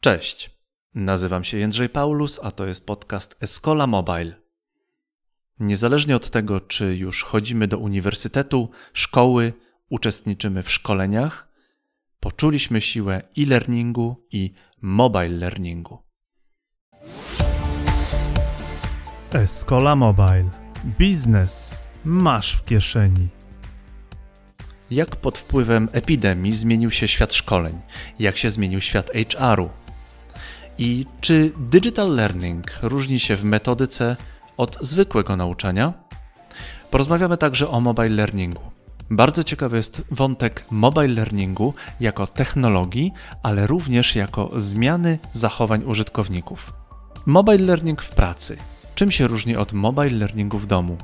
Cześć. Nazywam się Jędrzej Paulus, a to jest podcast Escola Mobile. Niezależnie od tego, czy już chodzimy do uniwersytetu, szkoły, uczestniczymy w szkoleniach, poczuliśmy siłę e-learningu i mobile learningu. Escola Mobile. Biznes masz w kieszeni. Jak pod wpływem epidemii zmienił się świat szkoleń? Jak się zmienił świat HR-u? I czy digital learning różni się w metodyce od zwykłego nauczania? Porozmawiamy także o mobile learningu. Bardzo ciekawy jest wątek mobile learningu jako technologii, ale również jako zmiany zachowań użytkowników. Mobile learning w pracy. Czym się różni od mobile learningu w domu?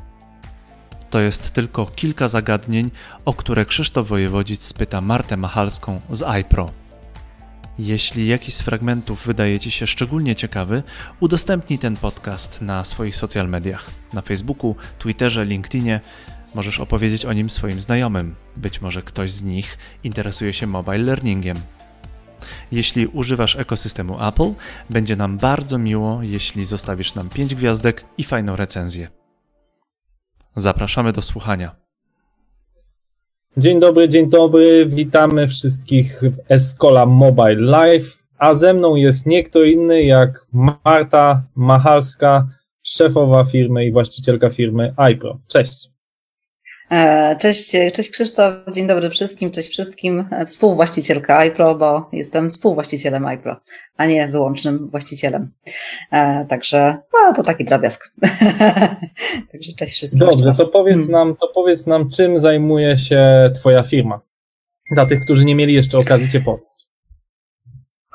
To jest tylko kilka zagadnień, o które Krzysztof Wojewodzic spyta Martę Machalską z iPro. Jeśli jakiś z fragmentów wydaje Ci się szczególnie ciekawy, udostępnij ten podcast na swoich social mediach, na Facebooku, Twitterze, LinkedInie. Możesz opowiedzieć o nim swoim znajomym. Być może ktoś z nich interesuje się mobile learningiem. Jeśli używasz ekosystemu Apple, będzie nam bardzo miło, jeśli zostawisz nam 5 gwiazdek i fajną recenzję. Zapraszamy do słuchania. Dzień dobry, dzień dobry. Witamy wszystkich w Escola Mobile Live. A ze mną jest nie kto inny jak Marta Machalska, szefowa firmy i właścicielka firmy iPro. Cześć. E, cześć, cześć Krzysztof, dzień dobry wszystkim, cześć wszystkim. E, współwłaścicielka iPro, bo jestem współwłaścicielem iPro, a nie wyłącznym właścicielem. E, także no, to taki drobiazg. Także cześć wszystkim. Dobrze, to powiedz, hmm. nam, to powiedz nam, czym zajmuje się Twoja firma? Dla tych, którzy nie mieli jeszcze okazji Cię poznać.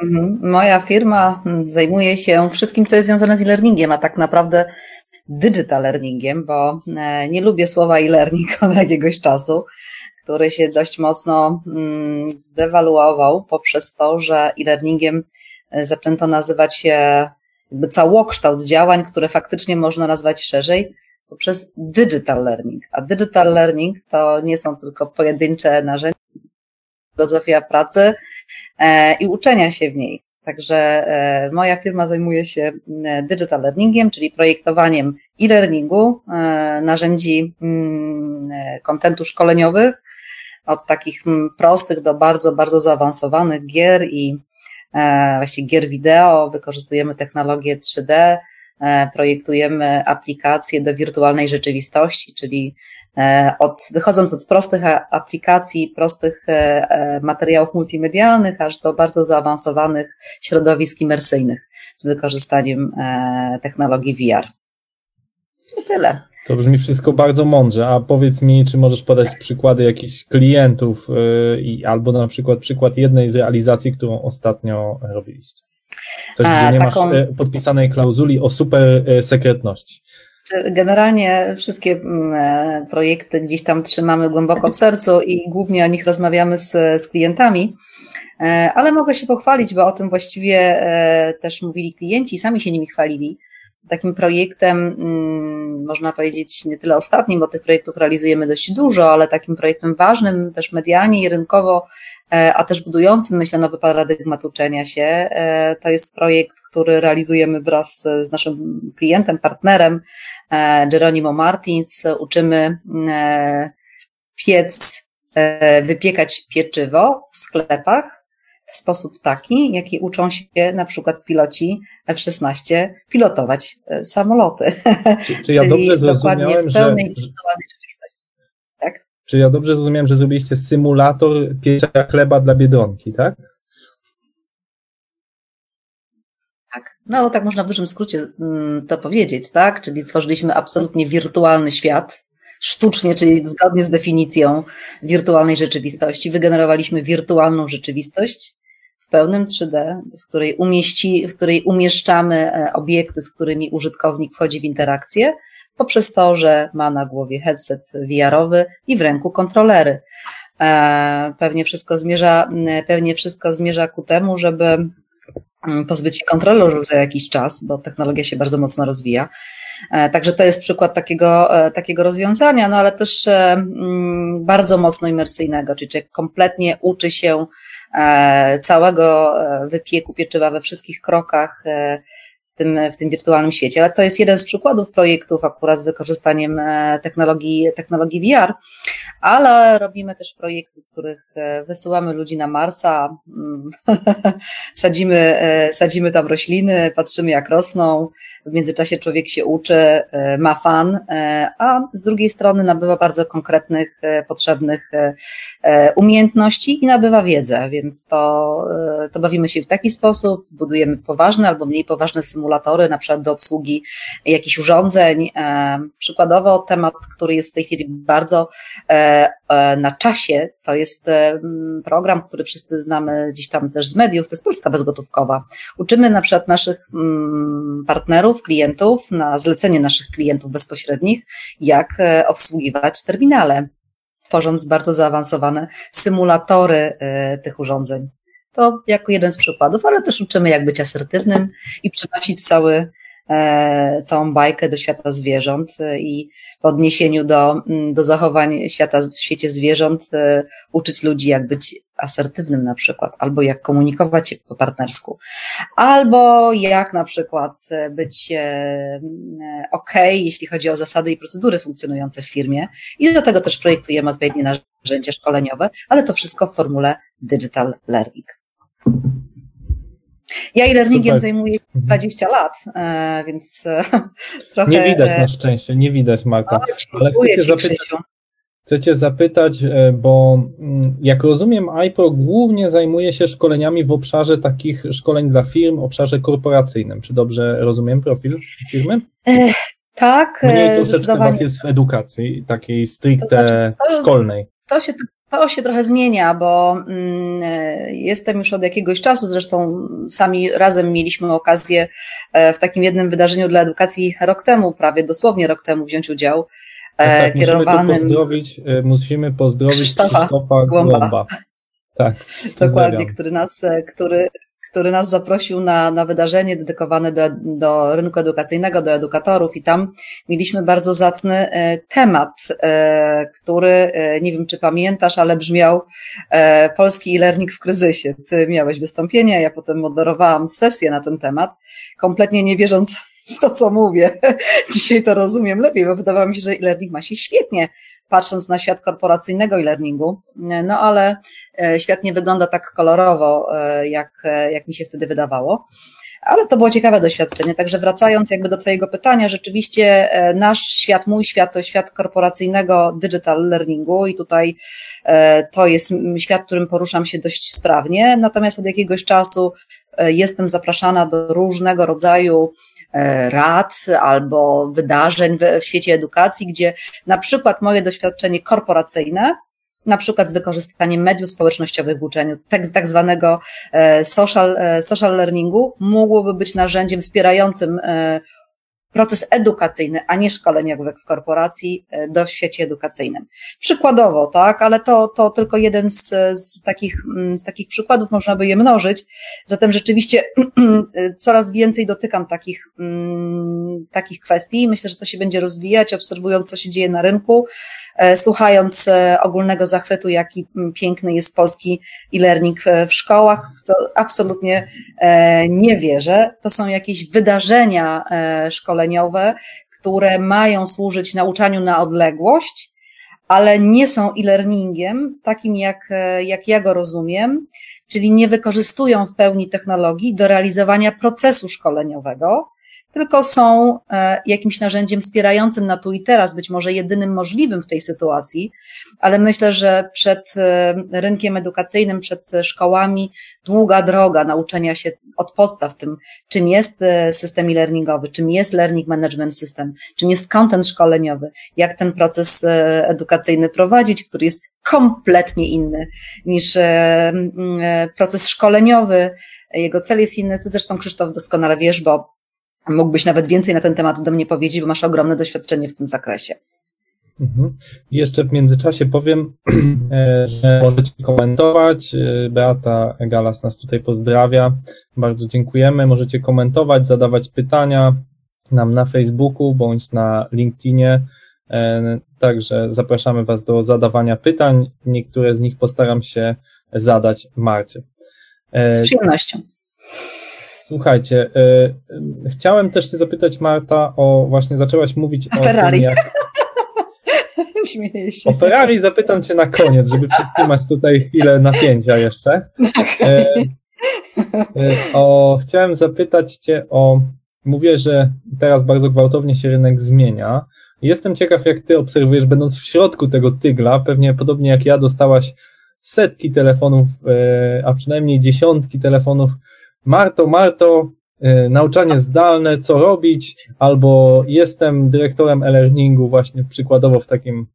Mhm. Moja firma zajmuje się wszystkim, co jest związane z e-learningiem, a tak naprawdę digital learningiem, bo e, nie lubię słowa e-learning od jakiegoś czasu, który się dość mocno mm, zdewaluował poprzez to, że e-learningiem e, zaczęto nazywać się jakby całokształt działań, które faktycznie można nazwać szerzej poprzez digital learning. A digital learning to nie są tylko pojedyncze narzędzia, filozofia pracy e, i uczenia się w niej. Także e, moja firma zajmuje się e, digital learningiem, czyli projektowaniem e-learningu, e, narzędzi mm, kontentu szkoleniowych, od takich mm, prostych do bardzo, bardzo zaawansowanych gier i właściwie gier wideo. Wykorzystujemy technologię 3D, projektujemy aplikacje do wirtualnej rzeczywistości, czyli od, wychodząc od prostych aplikacji, prostych e, e, materiałów multimedialnych, aż do bardzo zaawansowanych środowisk imersyjnych z wykorzystaniem technologii VR. I tyle. To brzmi wszystko bardzo mądrze, a powiedz mi, czy możesz podać przykłady jakichś klientów i albo na przykład przykład jednej z realizacji, którą ostatnio robiliście? Coś, gdzie nie taką... masz podpisanej klauzuli o super sekretności. Generalnie wszystkie mm, e, projekty gdzieś tam trzymamy głęboko w sercu i głównie o nich rozmawiamy z, z klientami. E, ale mogę się pochwalić, bo o tym właściwie e, też mówili klienci sami się nimi chwalili. Takim projektem, mm, można powiedzieć, nie tyle ostatnim, bo tych projektów realizujemy dość dużo, ale takim projektem ważnym też medialnie i rynkowo E, a też budującym, myślę, nowy paradygmat uczenia się. E, to jest projekt, który realizujemy wraz z naszym klientem, partnerem Geronimo Martins. Uczymy piec, e, wypiekać pieczywo w sklepach w sposób taki, jaki uczą się na przykład piloci F-16 pilotować samoloty. Czy, czy ja dobrze dokładnie w pełnej że, czy ja dobrze zrozumiałem, że zrobiliście symulator pieczenia chleba dla Biedronki, tak? Tak, no tak można w dużym skrócie mm, to powiedzieć, tak? Czyli stworzyliśmy absolutnie wirtualny świat, sztucznie, czyli zgodnie z definicją wirtualnej rzeczywistości. Wygenerowaliśmy wirtualną rzeczywistość w pełnym 3D, w której, umieści, w której umieszczamy e, obiekty, z którymi użytkownik wchodzi w interakcję poprzez to, że ma na głowie headset VR-owy i w ręku kontrolery. E, pewnie wszystko zmierza, pewnie wszystko zmierza ku temu, żeby pozbyć się kontrolerów za jakiś czas, bo technologia się bardzo mocno rozwija. Także to jest przykład takiego, takiego rozwiązania, no ale też mm, bardzo mocno imersyjnego, czyli kompletnie uczy się całego wypieku pieczywa we wszystkich krokach, tym, w tym wirtualnym świecie. Ale to jest jeden z przykładów projektów akurat z wykorzystaniem e, technologii, technologii VR, ale robimy też projekty, w których e, wysyłamy ludzi na Marsa, mm, sadzimy, e, sadzimy tam rośliny, patrzymy jak rosną, w międzyczasie człowiek się uczy, ma fan, a z drugiej strony nabywa bardzo konkretnych, potrzebnych umiejętności i nabywa wiedzę, więc to, to bawimy się w taki sposób, budujemy poważne albo mniej poważne symulacje, symulatory, na przykład do obsługi jakichś urządzeń. E, przykładowo temat, który jest w tej chwili bardzo e, e, na czasie, to jest program, który wszyscy znamy gdzieś tam też z mediów, to jest Polska Bezgotówkowa. Uczymy na przykład naszych mm, partnerów, klientów, na zlecenie naszych klientów bezpośrednich, jak obsługiwać terminale tworząc bardzo zaawansowane symulatory tych urządzeń. To jako jeden z przykładów, ale też uczymy jak być asertywnym i przynosić cały, e, całą bajkę do świata zwierząt e, i w odniesieniu do, mm, do zachowań świata w świecie zwierząt e, uczyć ludzi jak być asertywnym na przykład, albo jak komunikować się po partnersku, albo jak na przykład być ok, jeśli chodzi o zasady i procedury funkcjonujące w firmie. I do tego też projektujemy odpowiednie narzędzia szkoleniowe, ale to wszystko w formule digital learning. Ja e-learningiem Super. zajmuję 20 mhm. lat, e, więc e, trochę... Nie widać na szczęście, nie widać Marta. Ale chcę cię, zapytać, chcę cię zapytać, bo mm, jak rozumiem iPro głównie zajmuje się szkoleniami w obszarze takich szkoleń dla firm, obszarze korporacyjnym. Czy dobrze rozumiem profil firmy? E, tak. Mniej troszeczkę was jest w edukacji, takiej stricte to znaczy, to, szkolnej. To się to się trochę zmienia, bo mm, jestem już od jakiegoś czasu, zresztą sami razem mieliśmy okazję e, w takim jednym wydarzeniu dla edukacji rok temu, prawie dosłownie rok temu wziąć udział. E, tak, tak, kierowanym musimy pozdrowić, e, musimy pozdrowić Krzysztofa, Krzysztofa Głąba. Głąba. Tak, Dokładnie, który nas, który, który nas zaprosił na, na wydarzenie dedykowane do, do rynku edukacyjnego, do edukatorów i tam mieliśmy bardzo zacny e, temat, e, który, e, nie wiem czy pamiętasz, ale brzmiał Polski e-learning w kryzysie. Ty miałeś wystąpienie, ja potem moderowałam sesję na ten temat, kompletnie nie wierząc to, co mówię. Dzisiaj to rozumiem lepiej, bo wydawało mi się, że e-learning ma się świetnie, patrząc na świat korporacyjnego e-learningu. No ale e, świat nie wygląda tak kolorowo, e, jak, e, jak mi się wtedy wydawało. Ale to było ciekawe doświadczenie. Także wracając jakby do Twojego pytania, rzeczywiście nasz świat, mój świat to świat korporacyjnego digital learningu i tutaj to jest świat, którym poruszam się dość sprawnie. Natomiast od jakiegoś czasu jestem zapraszana do różnego rodzaju rad albo wydarzeń w, w świecie edukacji, gdzie na przykład moje doświadczenie korporacyjne na przykład z wykorzystaniem mediów społecznościowych w uczeniu, tak, tak zwanego e, social, e, social learningu, mogłoby być narzędziem wspierającym proces edukacyjny, a nie szkoleniowy w korporacji e, do świecie edukacyjnym. Przykładowo, tak, ale to, to tylko jeden z, z, takich, mm, z takich przykładów, można by je mnożyć. Zatem rzeczywiście coraz więcej dotykam takich, mm, takich kwestii. Myślę, że to się będzie rozwijać, obserwując, co się dzieje na rynku, e, słuchając e, ogólnego zachwytu, jaki mm, piękny jest polski e-learning w szkołach, co absolutnie nie wierzę. To są jakieś wydarzenia szkolne, szkoleniowe, które mają służyć nauczaniu na odległość, ale nie są e-learningiem takim, jak, jak ja go rozumiem, czyli nie wykorzystują w pełni technologii do realizowania procesu szkoleniowego, tylko są e, jakimś narzędziem wspierającym na tu i teraz, być może jedynym możliwym w tej sytuacji, ale myślę, że przed e, rynkiem edukacyjnym, przed szkołami długa droga nauczenia się od podstaw tym, czym jest e, system e-learningowy, czym jest learning management system, czym jest content szkoleniowy, jak ten proces edukacyjny prowadzić, który jest kompletnie inny niż proces szkoleniowy. Jego cel jest inny. Ty zresztą, Krzysztof, doskonale wiesz, bo Mógłbyś nawet więcej na ten temat do mnie powiedzieć, bo masz ogromne doświadczenie w tym zakresie. Mhm. Jeszcze w międzyczasie powiem, e, że możecie komentować. E, Beata Galas nas tutaj pozdrawia. Bardzo dziękujemy. Możecie komentować, zadawać pytania. nam na Facebooku bądź na LinkedInie. Także zapraszamy Was do zadawania pytań. Niektóre z nich postaram się zadać Marcie. Z przyjemnością. Słuchajcie, chciałem też Cię zapytać, Marta, o właśnie zaczęłaś mówić o Ferrari. Tym, jak... Śmieję się. O Ferrari zapytam Cię na koniec, żeby przytrzymać tutaj chwilę napięcia jeszcze. E, e, o, chciałem zapytać Cię o. Mówię, że teraz bardzo gwałtownie się rynek zmienia. Jestem ciekaw, jak Ty obserwujesz, będąc w środku tego tygla, pewnie podobnie jak ja dostałaś setki telefonów, e, a przynajmniej dziesiątki telefonów. Marto, Marto, E, nauczanie zdalne, co robić, albo jestem dyrektorem e-learningu właśnie przykładowo w takim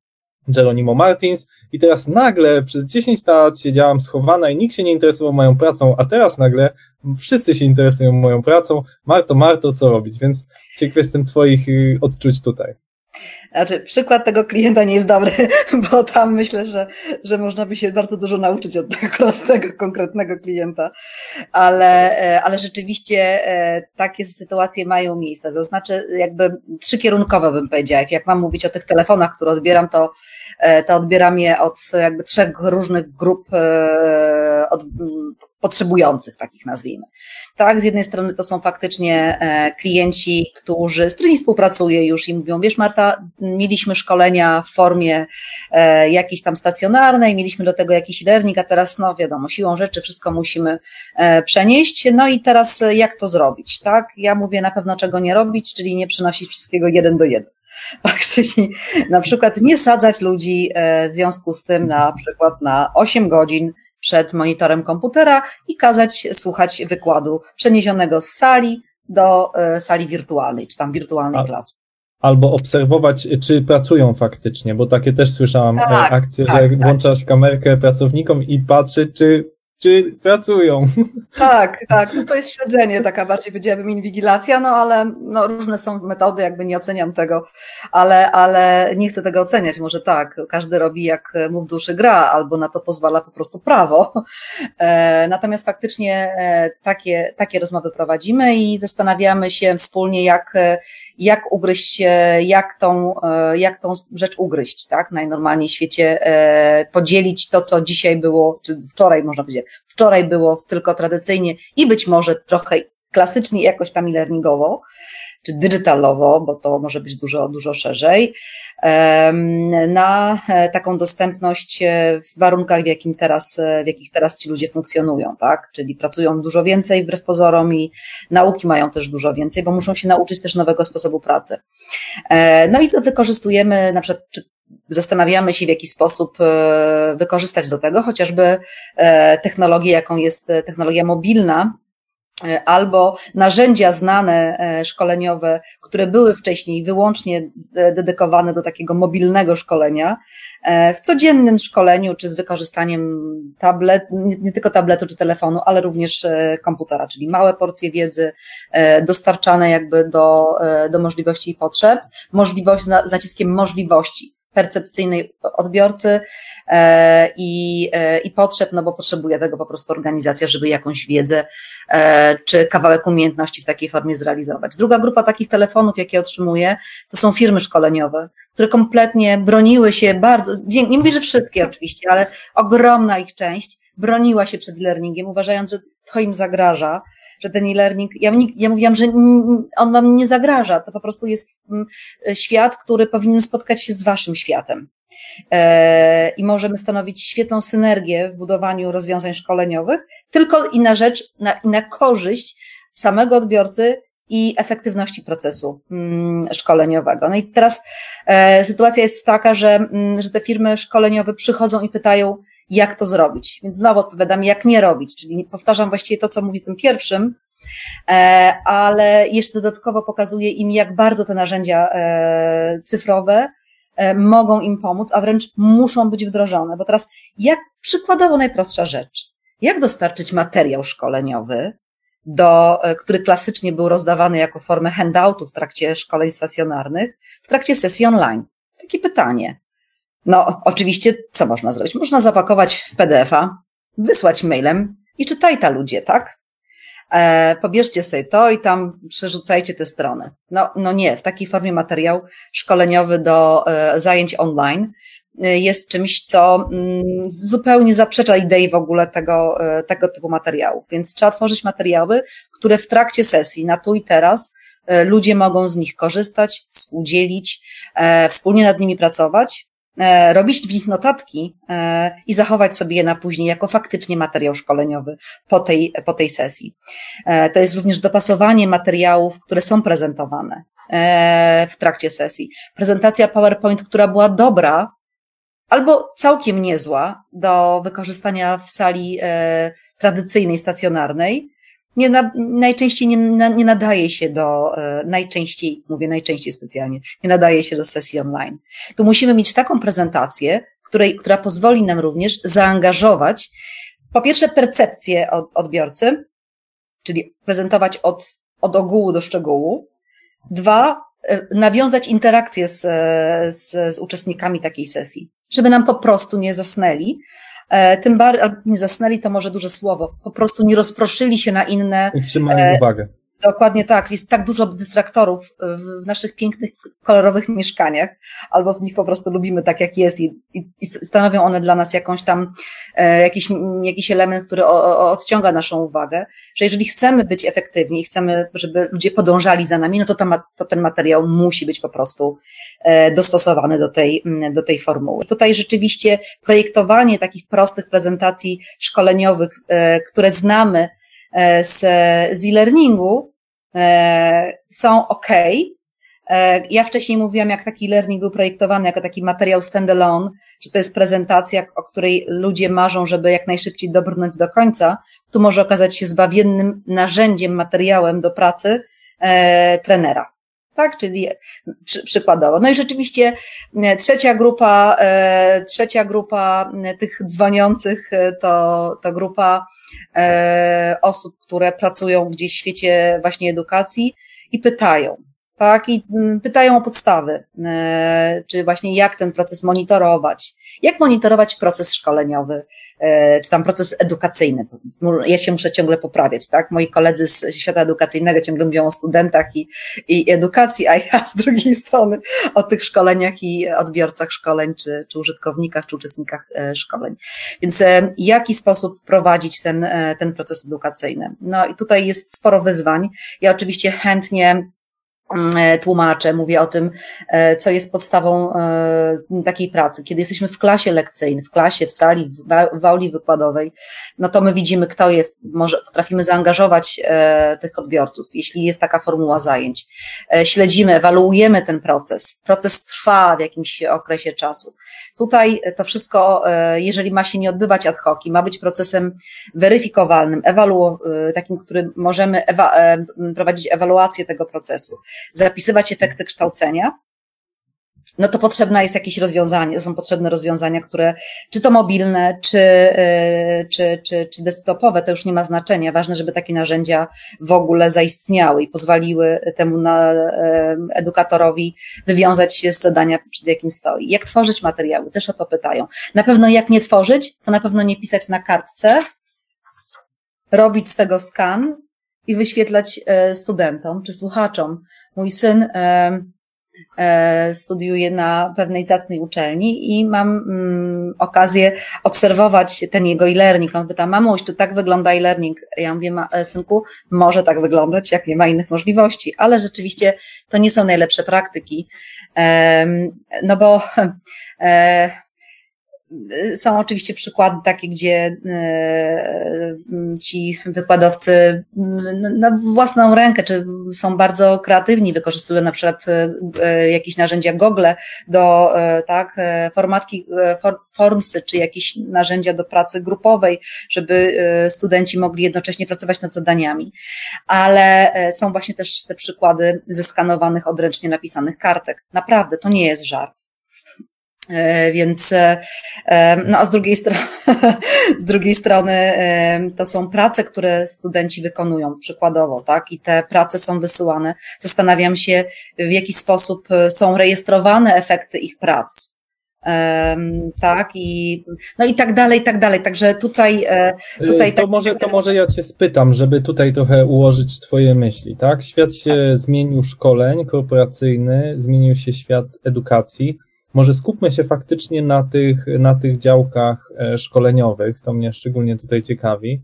Geronimo Martins i teraz nagle przez 10 lat siedziałam schowana i nikt się nie interesował moją pracą, a teraz nagle wszyscy się interesują moją pracą. Marto, Marto, co robić? Więc ciekaw jestem Twoich y, odczuć tutaj. Znaczy, przykład tego klienta nie jest dobry, bo tam myślę, że, że można by się bardzo dużo nauczyć od tego konkretnego klienta, ale, e, ale rzeczywiście e, takie sytuacje mają miejsce. Zaznaczę jakby trzykierunkowe bym powiedziała. Jak, jak mam mówić o tych telefonach, które odbieram, to, e, to odbieram je od jakby trzech różnych grup od, potrzebujących, takich nazwijmy. Tak, z jednej strony to są faktycznie klienci, którzy, z którymi współpracuję już i mówią, wiesz Marta, mieliśmy szkolenia w formie e, jakiejś tam stacjonarnej, mieliśmy do tego jakiś learning, a teraz no wiadomo, siłą rzeczy wszystko musimy e, przenieść, no i teraz jak to zrobić, tak? Ja mówię na pewno czego nie robić, czyli nie przenosić wszystkiego jeden do jeden. Tak, czyli na przykład nie sadzać ludzi w związku z tym na przykład na 8 godzin przed monitorem komputera i kazać słuchać wykładu przeniesionego z sali do e, sali wirtualnej, czy tam wirtualnej A, klasy. Albo obserwować, czy pracują faktycznie, bo takie też słyszałam e, tak, akcje, tak, że tak. włączasz kamerkę pracownikom i patrzeć, czy czy pracują. Tak, tak, no to jest śledzenie, taka bardziej powiedziałabym inwigilacja, no ale no, różne są metody, jakby nie oceniam tego, ale, ale nie chcę tego oceniać, może tak, każdy robi jak mu w duszy gra, albo na to pozwala po prostu prawo. E, natomiast faktycznie e, takie, takie rozmowy prowadzimy i zastanawiamy się wspólnie, jak, jak ugryźć, jak tą, e, jak tą rzecz ugryźć, tak, najnormalniej w świecie, podzielić to, co dzisiaj było, czy wczoraj można powiedzieć, Wczoraj było tylko tradycyjnie i być może trochę klasycznie jakoś tam e-learningowo, czy digitalowo, bo to może być dużo, dużo szerzej, na e, taką dostępność e, w warunkach, w, jakim teraz, e, w jakich teraz ci ludzie funkcjonują, tak? Czyli pracują dużo więcej wbrew pozorom i nauki mają też dużo więcej, bo muszą się nauczyć też nowego sposobu pracy. No i co wykorzystujemy, na przykład, czy zastanawiamy się, w jaki sposób e, wykorzystać do tego, chociażby e, technologię, jaką jest e, technologia mobilna, albo narzędzia znane szkoleniowe, które były wcześniej wyłącznie dedykowane do takiego mobilnego szkolenia, w codziennym szkoleniu, czy z wykorzystaniem tablet, nie tylko tabletu czy telefonu, ale również komputera, czyli małe porcje wiedzy dostarczane jakby do, do możliwości i potrzeb, możliwość z naciskiem możliwości percepcyjnej odbiorcy e, i, e, i potrzeb, no bo potrzebuje tego po prostu organizacja, żeby jakąś wiedzę e, czy kawałek umiejętności w takiej formie zrealizować. Druga grupa takich telefonów, jakie otrzymuję, to są firmy szkoleniowe, które kompletnie broniły się bardzo, nie mówię, że wszystkie oczywiście, ale ogromna ich część broniła się przed learningiem, uważając, że to im zagraża, że ten e-learning, ja, ja mówiłam, że on wam nie zagraża, to po prostu jest mm, świat, który powinien spotkać się z waszym światem. E, I możemy stanowić świetną synergię w budowaniu rozwiązań szkoleniowych, tylko i na rzecz, na, i na korzyść samego odbiorcy i efektywności procesu mm, szkoleniowego. No i teraz e, sytuacja jest taka, że, mm, że te firmy szkoleniowe przychodzą i pytają, jak to zrobić. Więc znowu odpowiadam, jak nie robić, czyli powtarzam właściwie to, co mówi tym pierwszym, e, ale jeszcze dodatkowo pokazuję im, jak bardzo te narzędzia e, cyfrowe e, mogą im pomóc, a wręcz muszą być wdrożone. Bo teraz, jak przykładowo najprostsza rzecz, jak dostarczyć materiał szkoleniowy, do, który klasycznie był rozdawany jako formę handoutu w trakcie szkoleń stacjonarnych, w trakcie sesji online? Takie pytanie. No, oczywiście, co można zrobić? Można zapakować w PDF-a, wysłać mailem i czytaj ta ludzie, tak? e, pobierzcie sobie to i tam przerzucajcie te strony. No, no nie, w takiej formie materiał szkoleniowy do e, zajęć online e, jest czymś, co mm, zupełnie zaprzecza idei w ogóle tego, e, tego typu materiałów. Więc trzeba tworzyć materiały, które w trakcie sesji, na tu i teraz, e, ludzie mogą z nich korzystać, współdzielić, wspólnie nad nimi pracować, robić w nich notatki i zachować sobie je na później jako faktycznie materiał szkoleniowy po tej, po tej sesji. To jest również dopasowanie materiałów, które są prezentowane w trakcie sesji. Prezentacja PowerPoint, która była dobra, albo całkiem niezła do wykorzystania w sali e, tradycyjnej, stacjonarnej, nie na, najczęściej nie, na, nie nadaje się do, e, najczęściej, mówię najczęściej specjalnie, nie nadaje się do sesji online. Tu musimy mieć taką prezentację, której, która pozwoli nam również zaangażować, po pierwsze, percepcję od, odbiorcy, czyli prezentować od, od ogółu do szczegółu. Dwa, e, nawiązać interakcję z, z, z uczestnikami takiej sesji żeby nam po prostu nie zasnęli. E, tym bardziej, nie zasnęli to może duże słowo, po prostu nie rozproszyli się na inne. Utrzymali e, uwagę. Dokładnie tak. Jest tak dużo dystraktorów w naszych pięknych, kolorowych mieszkaniach, albo w nich po prostu lubimy tak, jak jest i, i, i stanowią one dla nas jakąś tam, e, jakiś, jakiś element, który o, o, odciąga naszą uwagę, że jeżeli chcemy być efektywni i chcemy, żeby ludzie podążali za nami, no to, ta, to ten materiał musi być po prostu e, dostosowany do tej, do tej formuły. Tutaj rzeczywiście projektowanie takich prostych prezentacji szkoleniowych, e, które znamy, e, z, z e-learningu, są ok. E, ja wcześniej mówiłam, jak taki learning był projektowany jako taki materiał standalone, że to jest prezentacja, o której ludzie marzą, żeby jak najszybciej dobrnąć do końca. Tu może okazać się zbawiennym narzędziem, materiałem do pracy e, trenera. Tak, czyli przy, przykładowo. No i rzeczywiście e, trzecia grupa, e, trzecia grupa tych dzwoniących to, to grupa e, osób, które pracują gdzieś w świecie właśnie edukacji i pytają, tak? I mm, pytają o podstawy, e, czy właśnie jak ten proces monitorować, jak monitorować proces szkoleniowy, e, czy tam proces edukacyjny. Ja się muszę ciągle poprawiać, tak? Moi koledzy z świata edukacyjnego ciągle mówią o studentach i, i edukacji, a ja z drugiej strony o tych szkoleniach i odbiorcach szkoleń, czy, czy użytkownikach, czy uczestnikach e, szkoleń. Więc jaki sposób prowadzić ten, ten proces edukacyjny? No i tutaj jest sporo wyzwań. Ja oczywiście chętnie tłumaczę, mówię o tym, e, co jest podstawą e, takiej pracy. Kiedy jesteśmy w klasie lekcyjnej, w klasie, w sali, w auli wykładowej, no to my widzimy, kto jest, może potrafimy zaangażować tych odbiorców, jeśli jest taka formuła zajęć. Śledzimy, ewaluujemy ten proces. Proces trwa w jakimś okresie czasu. Tutaj to wszystko, jeżeli ma się nie odbywać ad hoc i ma być procesem weryfikowalnym, ewalu, takim, który możemy ewa prowadzić ewaluację tego procesu, zapisywać efekty kształcenia, no to potrzebne jest jakieś rozwiązanie, są potrzebne rozwiązania, które, czy to mobilne, czy, y, czy, czy, czy desktopowe, to już nie ma znaczenia. Ważne, żeby takie narzędzia w ogóle zaistniały i pozwoliły temu na, y, edukatorowi wywiązać się z zadania, przed jakim stoi. Jak tworzyć materiały? Też o to pytają. Na pewno jak nie tworzyć, to na pewno nie pisać na kartce, robić z tego skan i wyświetlać e, studentom czy słuchaczom. Mój syn e, e, studiuje na pewnej zacnej uczelni i mam mm, okazję obserwować ten jego e-learning. On pyta, mamuś, czy tak wygląda e-learning? Ja mówię, synku, może tak wyglądać, jak nie ma innych możliwości, ale rzeczywiście to nie są najlepsze praktyki, no bo są oczywiście przykłady takie, gdzie e, ci wykładowcy na własną rękę, czy są bardzo kreatywni, wykorzystują na przykład e, jakieś narzędzia Google do tak, formatki, formsy, czy jakieś narzędzia do pracy grupowej, żeby studenci mogli jednocześnie pracować nad zadaniami. Ale są właśnie też te przykłady zeskanowanych, odręcznie napisanych kartek. Naprawdę, to nie jest żart. E, więc, e, e, no a z drugiej, strony, z drugiej strony to są prace, które studenci wykonują przykładowo, tak? I te prace są wysyłane. Zastanawiam się, w jaki sposób są rejestrowane efekty ich prac. tak, i no i tak dalej, i tak dalej. Także tutaj. Tutaj to, tak, może, to może ja Cię spytam, żeby tutaj trochę ułożyć Twoje myśli, tak? Świat się zmienił szkoleń korporacyjny, zmienił się świat edukacji. Może skupmy się faktycznie na tych, na tych działkach e, szkoleniowych, to mnie szczególnie tutaj ciekawi.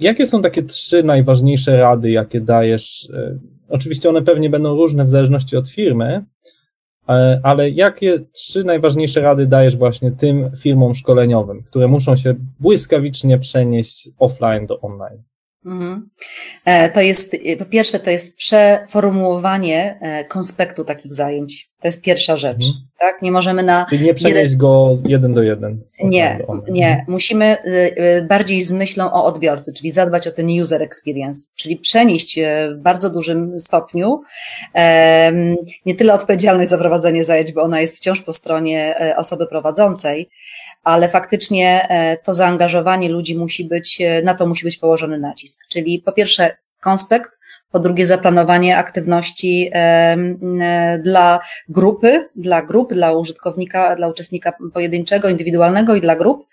Jakie są takie trzy najważniejsze rady, jakie dajesz? E, oczywiście one pewnie będą różne w zależności od firmy, e, ale jakie trzy najważniejsze rady dajesz właśnie tym firmom szkoleniowym, które muszą się błyskawicznie przenieść offline do online? Mhm. To jest, po pierwsze, to jest przeformułowanie konspektu takich zajęć. To jest pierwsza rzecz. Mhm. Tak? Nie możemy na. Czyli nie przenieść jeden... go jeden do jeden. Nie, nie. Mhm. Musimy bardziej z myślą o odbiorcy, czyli zadbać o ten user experience, czyli przenieść w bardzo dużym stopniu nie tyle odpowiedzialność za prowadzenie zajęć, bo ona jest wciąż po stronie e, osoby prowadzącej, ale faktycznie e, to zaangażowanie ludzi musi być, e, na to musi być położony nacisk. Czyli po pierwsze konspekt, po drugie zaplanowanie aktywności dla grupy, dla grup, dla użytkownika, dla uczestnika pojedynczego, indywidualnego i dla grup.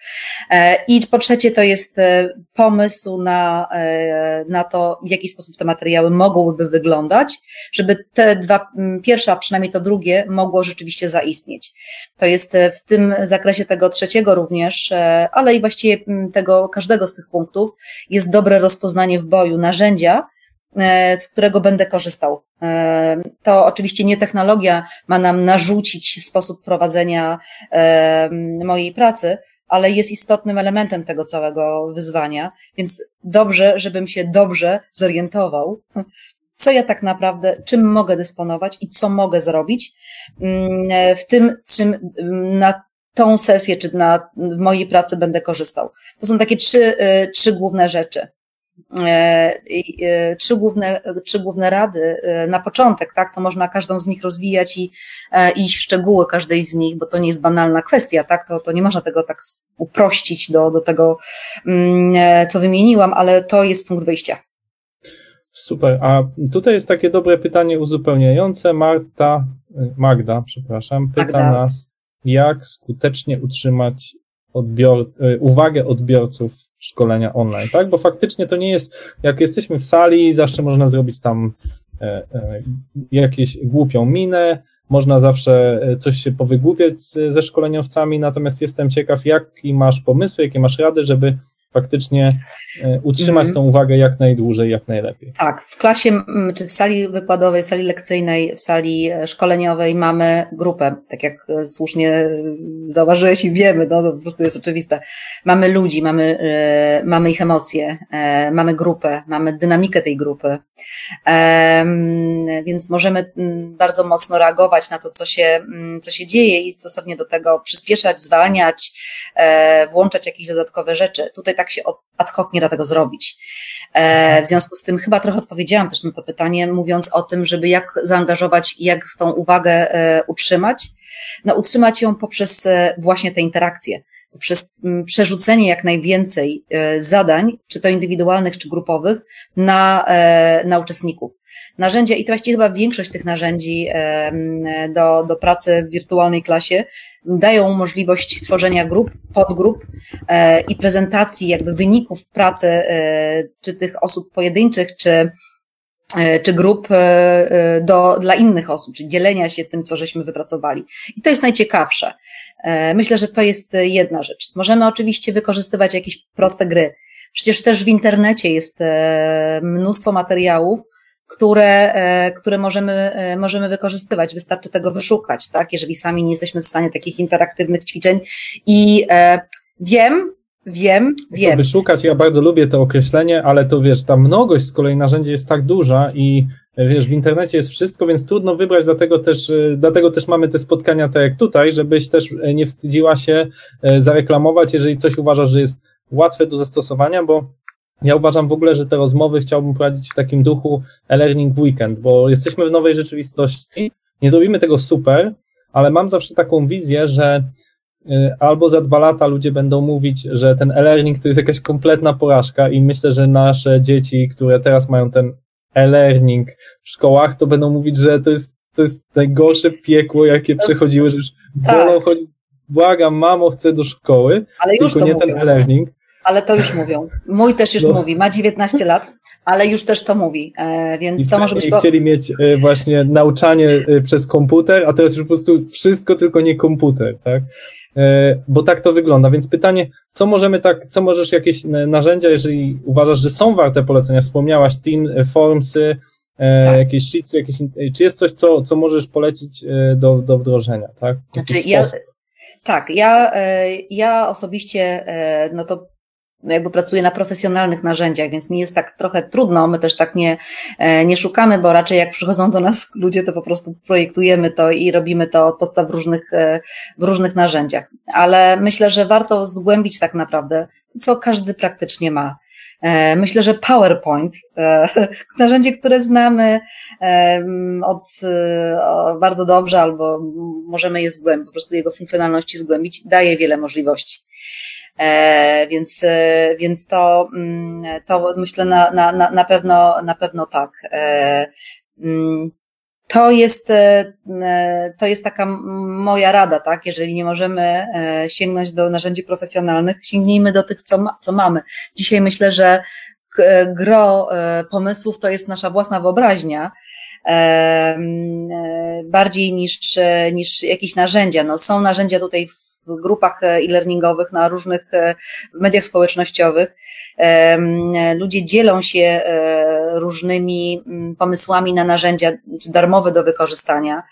E, I po trzecie to jest e, pomysł na, e, na to, w jaki sposób te materiały mogłyby wyglądać, żeby te dwa, pierwsze, a przynajmniej to drugie, mogło rzeczywiście zaistnieć. To jest w tym zakresie tego trzeciego również, ale i właściwie tego każdego z tych punktów jest dobre rozpoznanie w boju narzędzia, E, z którego będę korzystał. E, to oczywiście nie technologia ma nam narzucić sposób prowadzenia e, mojej pracy, ale jest istotnym elementem tego całego wyzwania, więc dobrze, żebym się dobrze zorientował, co ja tak naprawdę, czym mogę dysponować i co mogę zrobić mm, w tym, czym na tą sesję, czy na, w mojej pracy będę korzystał. To są takie trzy, trzy główne rzeczy. E, e, trzy główne, trzy główne rady e, na początek, tak, to można każdą z nich rozwijać i iść w szczegóły każdej z nich, bo to nie jest banalna kwestia, tak, to, to nie można tego tak uprościć do, do tego, mm, co wymieniłam, ale to jest punkt wyjścia. Super, a tutaj jest takie dobre pytanie uzupełniające. Marta, Magda, przepraszam, pyta Magda. nas, jak skutecznie utrzymać odbior, uwagę odbiorców szkolenia online, tak? Bo faktycznie to nie jest, jak jesteśmy w sali, zawsze można zrobić tam e, e, jakieś głupią minę, można zawsze e, coś się powygłupiać ze szkoleniowcami, natomiast jestem ciekaw, jaki masz pomysły, jakie masz rady, żeby faktycznie e, utrzymać mm. tą uwagę jak najdłużej, jak najlepiej. Tak, w klasie, czy w sali wykładowej, w sali lekcyjnej, w sali e, szkoleniowej mamy grupę, tak jak e, słusznie zauważyłeś i wiemy, no to po prostu jest oczywiste. Mamy ludzi, mamy, mamy ich emocje, mamy grupę, mamy dynamikę tej grupy, więc możemy bardzo mocno reagować na to, co się, co się dzieje i stosownie do tego przyspieszać, zwalniać, włączać jakieś dodatkowe rzeczy. Tutaj tak się ad hoc nie da tego zrobić. E, w związku z tym chyba trochę odpowiedziałam też na to pytanie, mówiąc o tym, żeby jak zaangażować i jak tą uwagę e, utrzymać. No, utrzymać ją poprzez e, właśnie te interakcje, poprzez przerzucenie jak najwięcej zadań, czy to indywidualnych, czy grupowych, na, na uczestników narzędzia i to właściwie chyba większość tych narzędzi do, do pracy w wirtualnej klasie dają możliwość tworzenia grup, podgrup e, i prezentacji jakby wyników pracy e, czy tych osób pojedynczych, czy e, czy grup do, dla innych osób, czy dzielenia się tym, co żeśmy wypracowali. I to jest najciekawsze. Myślę, że to jest jedna rzecz. Możemy oczywiście wykorzystywać jakieś proste gry. Przecież też w internecie jest mnóstwo materiałów, które, e, które możemy, e, możemy wykorzystywać. Wystarczy tego wyszukać, tak? Jeżeli sami nie jesteśmy w stanie takich interaktywnych ćwiczeń. I e, wiem, Wiem, wiem. To wyszukać, ja bardzo lubię to określenie, ale to wiesz, ta mnogość z kolei narzędzi jest tak duża i wiesz, w internecie jest wszystko, więc trudno wybrać, dlatego też, dlatego też mamy te spotkania tak jak tutaj, żebyś też nie wstydziła się zareklamować, jeżeli coś uważasz, że jest łatwe do zastosowania, bo ja uważam w ogóle, że te rozmowy chciałbym prowadzić w takim duchu e-learning w weekend, bo jesteśmy w nowej rzeczywistości, nie zrobimy tego super, ale mam zawsze taką wizję, że y, albo za dwa lata ludzie będą mówić, że ten e-learning to jest jakaś kompletna porażka i myślę, że nasze dzieci, które teraz mają ten e-learning w szkołach, to będą mówić, że to jest to jest najgorsze piekło, jakie przechodziły, że już tak. chodzić, błagam, mamo, chcę do szkoły, ale już tylko nie mówią. ten e-learning. Ale to już mówią. Mój też już no. mówi, ma 19 lat, ale już też to mówi, e, więc I to może być... I chcieli mieć e, właśnie nauczanie e, przez komputer, a teraz już po prostu wszystko, tylko nie komputer, tak? Bo tak to wygląda, więc pytanie, co możemy tak, co możesz jakieś narzędzia, jeżeli uważasz, że są warte polecenia, wspomniałaś Team, Formsy, tak. jakieś sheetsy, jakieś, czy jest coś, co, co możesz polecić do, do wdrożenia, tak? Znaczy, ja, tak, ja, ja osobiście, no to jakby pracuję na profesjonalnych narzędziach, więc mi jest tak trochę trudno, my też tak nie, e, nie szukamy, bo raczej jak przychodzą do nas ludzie, to po prostu projektujemy to i robimy to od podstaw w różnych, e, w różnych narzędziach. Ale myślę, że warto zgłębić tak naprawdę to, co każdy praktycznie ma. E, myślę, że PowerPoint, narzędzie, które znamy od bardzo dobrze, albo możemy je zgłębić, po prostu jego funkcjonalności zgłębić, daje wiele możliwości. E, więc, e, więc to, mm, to myślę na, na, na, pewno, na pewno tak. E, mm, to jest, to jest taka moja rada, tak? Jeżeli nie możemy sięgnąć do narzędzi profesjonalnych, sięgnijmy do tych, co, ma, co mamy. Dzisiaj myślę, że gro pomysłów to jest nasza własna wyobraźnia, bardziej niż, niż jakieś narzędzia. No, są narzędzia tutaj w grupach e, e-learningowych, na różnych e, mediach społecznościowych. Ludzie dzielą się e, różnymi pomysłami na narzędzia darmowe do wykorzystania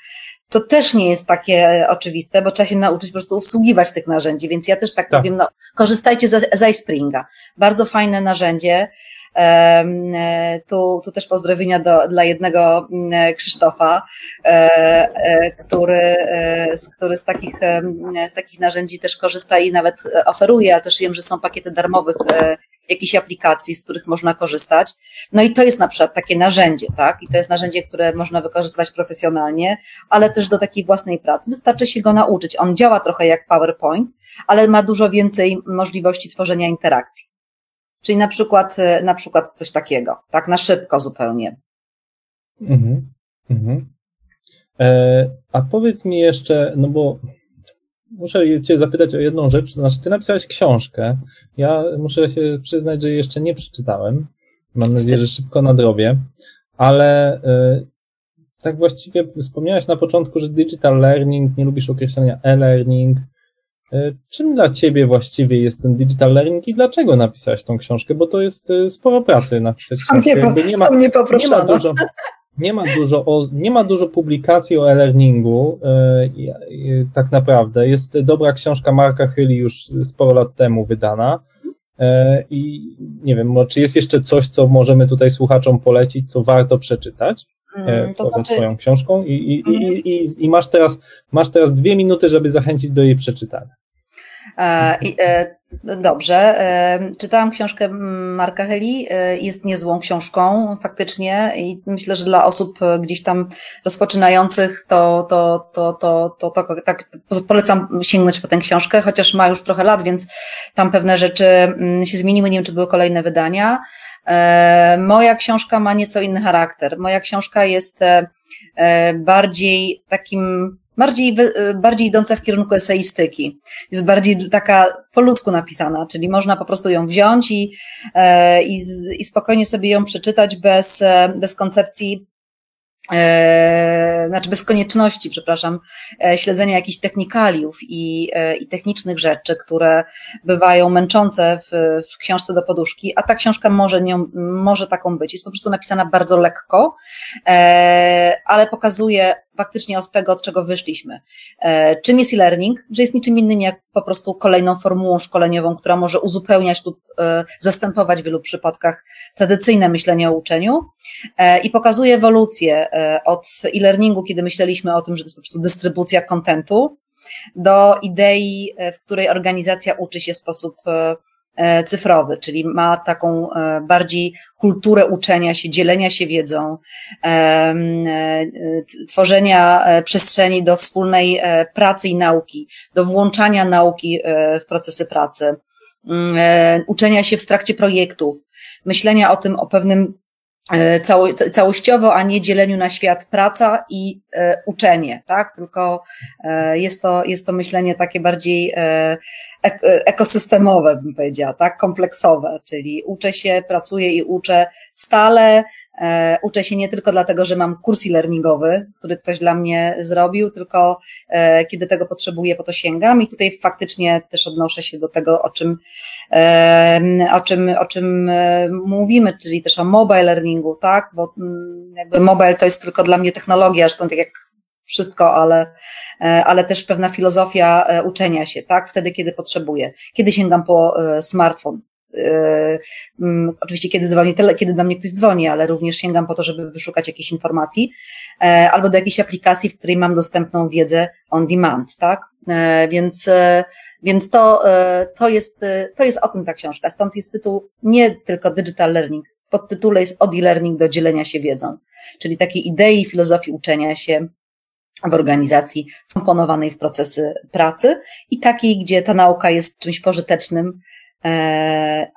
co też nie jest takie oczywiste, bo trzeba się nauczyć po prostu obsługiwać tych narzędzi, więc ja też tak, tak. powiem, no, korzystajcie z, z iSpringa. Bardzo fajne narzędzie, E, tu, tu też pozdrowienia do, dla jednego mm, Krzysztofa, e, e, który, który z, takich, z takich narzędzi też korzysta i nawet oferuje, a też wiem, że są pakiety darmowych jakichś aplikacji, z których można korzystać. No i to jest na przykład takie narzędzie, tak? I to jest narzędzie, które można wykorzystać profesjonalnie, ale też do takiej własnej pracy. Wystarczy się go nauczyć. On działa trochę jak PowerPoint, ale ma dużo więcej możliwości tworzenia interakcji. Czyli na przykład, e, na przykład coś takiego, tak na szybko zupełnie. Mhm, mhm. E, a powiedz mi jeszcze, no bo muszę Cię zapytać o jedną rzecz. Znaczy, Ty napisałeś książkę. Ja muszę się przyznać, że jeszcze nie przeczytałem. Mam nadzieję, że szybko nadrobię. Ale e, tak właściwie wspomniałeś na początku, że digital learning, nie lubisz określenia e-learning. E, czym dla Ciebie właściwie jest ten digital learning i dlaczego napisałeś tą książkę? Bo to jest e, sporo pracy napisać książkę. Nie, nie, ma, nie ma dużo, nie ma dużo, o, nie ma dużo publikacji o e-learningu, yy, tak naprawdę. Jest dobra książka Marka Chyli już sporo lat temu wydana. I nie wiem, czy jest jeszcze coś, co możemy tutaj słuchaczom polecić, co warto przeczytać? Mm, poza znaczy... Twoją książką i, i, i, i, i masz, teraz, masz teraz dwie minuty, żeby zachęcić do jej przeczytania. E, e, dobrze. E, czytałam książkę Marka Heli. Jest niezłą książką, faktycznie, i myślę, że dla osób gdzieś tam rozpoczynających to, to, to, to, to, to, tak polecam sięgnąć po tę książkę, chociaż ma już trochę lat, więc tam pewne rzeczy się zmieniły. Nie wiem, czy były kolejne wydania. Moja książka ma nieco inny charakter. Moja książka jest bardziej takim bardziej, bardziej idąca w kierunku eseistyki. Jest bardziej taka po ludzku napisana, czyli można po prostu ją wziąć i, e, i, i spokojnie sobie ją przeczytać bez, e, bez koncepcji e, znaczy bez konieczności, przepraszam, śledzenia jakichś technikaliów i, i technicznych rzeczy, które bywają męczące w, w książce do poduszki, a ta książka może nią, może taką być. Jest po prostu napisana bardzo lekko, ale pokazuje faktycznie od tego, od czego wyszliśmy. E, czym jest e-learning? Że jest niczym innym jak po prostu kolejną formułą szkoleniową, która może uzupełniać lub e, zastępować w wielu przypadkach tradycyjne myślenie o uczeniu e, i pokazuje ewolucję od e-learningu, kiedy myśleliśmy o tym, że to jest po prostu dystrybucja kontentu, do idei, w której organizacja uczy się w sposób cyfrowy, czyli ma taką e, bardziej kulturę uczenia się, dzielenia się wiedzą, e, tworzenia przestrzeni do wspólnej pracy i nauki, do włączania nauki w procesy pracy, uczenia się w trakcie projektów, myślenia o tym, o pewnym E, cało, całościowo, a nie dzieleniu na świat praca i e, uczenie, tak? Tylko e, jest, to, jest to myślenie takie bardziej e, e, ekosystemowe, bym powiedziała, tak? Kompleksowe, czyli uczę się, pracuję i uczę stale, E, uczę się nie tylko dlatego, że mam kurs e-learningowy, który ktoś dla mnie zrobił, tylko e, kiedy tego potrzebuję, po to sięgam i tutaj faktycznie też odnoszę się do tego, o czym, e, o czym, o czym mówimy, czyli też o mobile learningu, tak, bo mm, jakby mobile to jest tylko dla mnie technologia, zresztą tak jak wszystko, ale, ale też pewna filozofia uczenia się, tak? Wtedy, kiedy potrzebuję. Kiedy sięgam po smartfon? Yy, mm, oczywiście kiedy dzwoni, kiedy do mnie ktoś dzwoni, ale również sięgam po to, żeby wyszukać jakieś informacji, e, albo do jakiejś aplikacji, w której mam dostępną wiedzę on demand, tak? E, więc, e, więc to, to jest, to jest o tym ta książka. Stąd jest tytuł nie tylko digital learning. Pod tytule jest od e-learning do dzielenia się wiedzą, czyli takiej idei, filozofii uczenia się w organizacji wkomponowanej w procesy pracy i takiej, gdzie ta nauka jest czymś pożytecznym,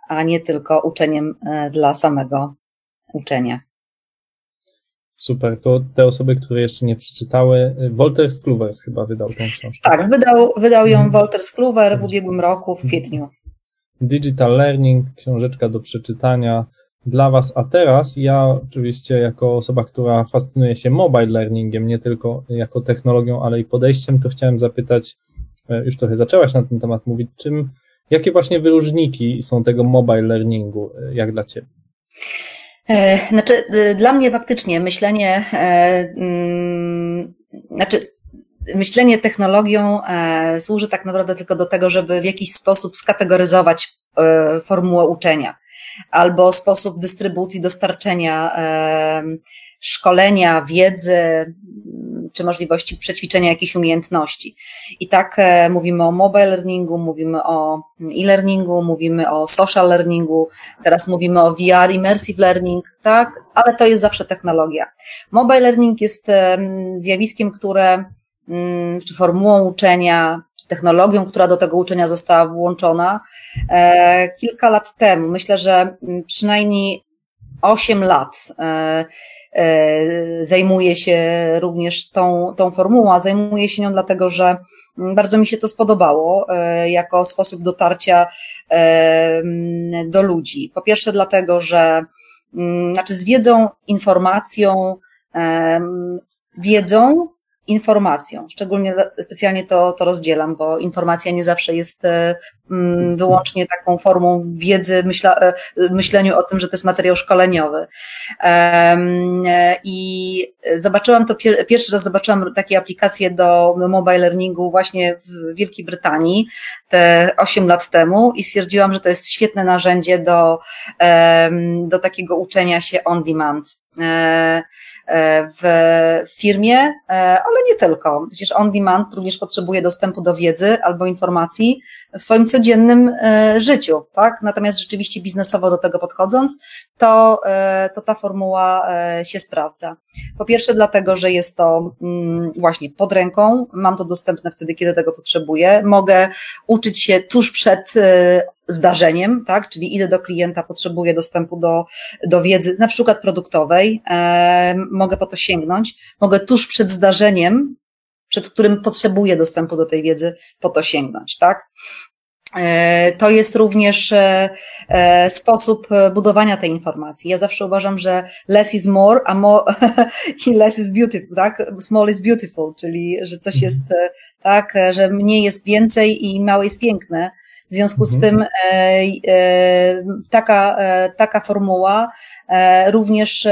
a nie tylko uczeniem e, dla samego uczenia. Super, to te osoby, które jeszcze nie przeczytały, Wolter Skluvers chyba wydał tę książkę. Tak, wydał, wydał ją mhm. Wolter Skluwer w ubiegłym roku, w kwietniu. Digital Learning, książeczka do przeczytania dla Was, a teraz ja oczywiście jako osoba, która fascynuje się mobile learningiem, nie tylko jako technologią, ale i podejściem, to chciałem zapytać, e, już trochę zaczęłaś na ten temat mówić, czym Jakie właśnie wyróżniki są tego mobile learningu, e, jak dla Ciebie? E, znaczy, e, dla mnie faktycznie myślenie, mm, znaczy, myślenie technologią służy tak naprawdę tylko do tego, żeby w jakiś sposób skategoryzować formułę uczenia albo sposób dystrybucji, dostarczenia szkolenia, wiedzy, czy możliwości przećwiczenia jakichś umiejętności. I tak e, mówimy o mobile learningu, mówimy o e-learningu, mówimy o social learningu, teraz mówimy o VR, immersive learning, tak, ale to jest zawsze technologia. Mobile learning jest e, zjawiskiem, które mm, czy formułą uczenia, czy technologią, która do tego uczenia została włączona e, kilka lat temu. Myślę, że przynajmniej 8 lat zajmuję się również tą, tą formułą, a zajmuję się nią dlatego, że bardzo mi się to spodobało e, jako sposób dotarcia e, do ludzi. Po pierwsze, dlatego, że mm, znaczy z wiedzą, informacją, wiedzą, informacją. Szczególnie specjalnie to, to rozdzielam, bo informacja nie zawsze jest e, mm, wyłącznie taką formą wiedzy, myśla, e, myśleniu o tym, że to jest materiał szkoleniowy. E, I zobaczyłam to, pierwszy raz zobaczyłam takie aplikacje do mobile learningu właśnie w Wielkiej Brytanii te 8 lat temu i stwierdziłam, że to jest świetne narzędzie do, do takiego uczenia się on demand. W firmie, e, ale nie tylko. Przecież on demand również potrzebuje dostępu do wiedzy albo informacji w swoim codziennym e, życiu, tak? Natomiast rzeczywiście biznesowo do tego podchodząc, to, to ta formuła się sprawdza. Po pierwsze dlatego, że jest to mm, właśnie pod ręką, mam to dostępne wtedy, kiedy tego potrzebuję, mogę uczyć się tuż przed zdarzeniem, tak? Czyli idę do klienta, potrzebuję dostępu do, do wiedzy, na przykład produktowej, e, mogę po to sięgnąć, mogę tuż przed zdarzeniem, przed którym potrzebuję dostępu do tej wiedzy, po to sięgnąć, tak? E, to jest również e, e, sposób budowania tej informacji. Ja zawsze uważam, że less is more, a more i less is beautiful, tak? Small is beautiful, czyli że coś mhm. jest tak, że mniej jest więcej i małe jest piękne. W związku z mhm. tym e, e, taka, e, taka formuła również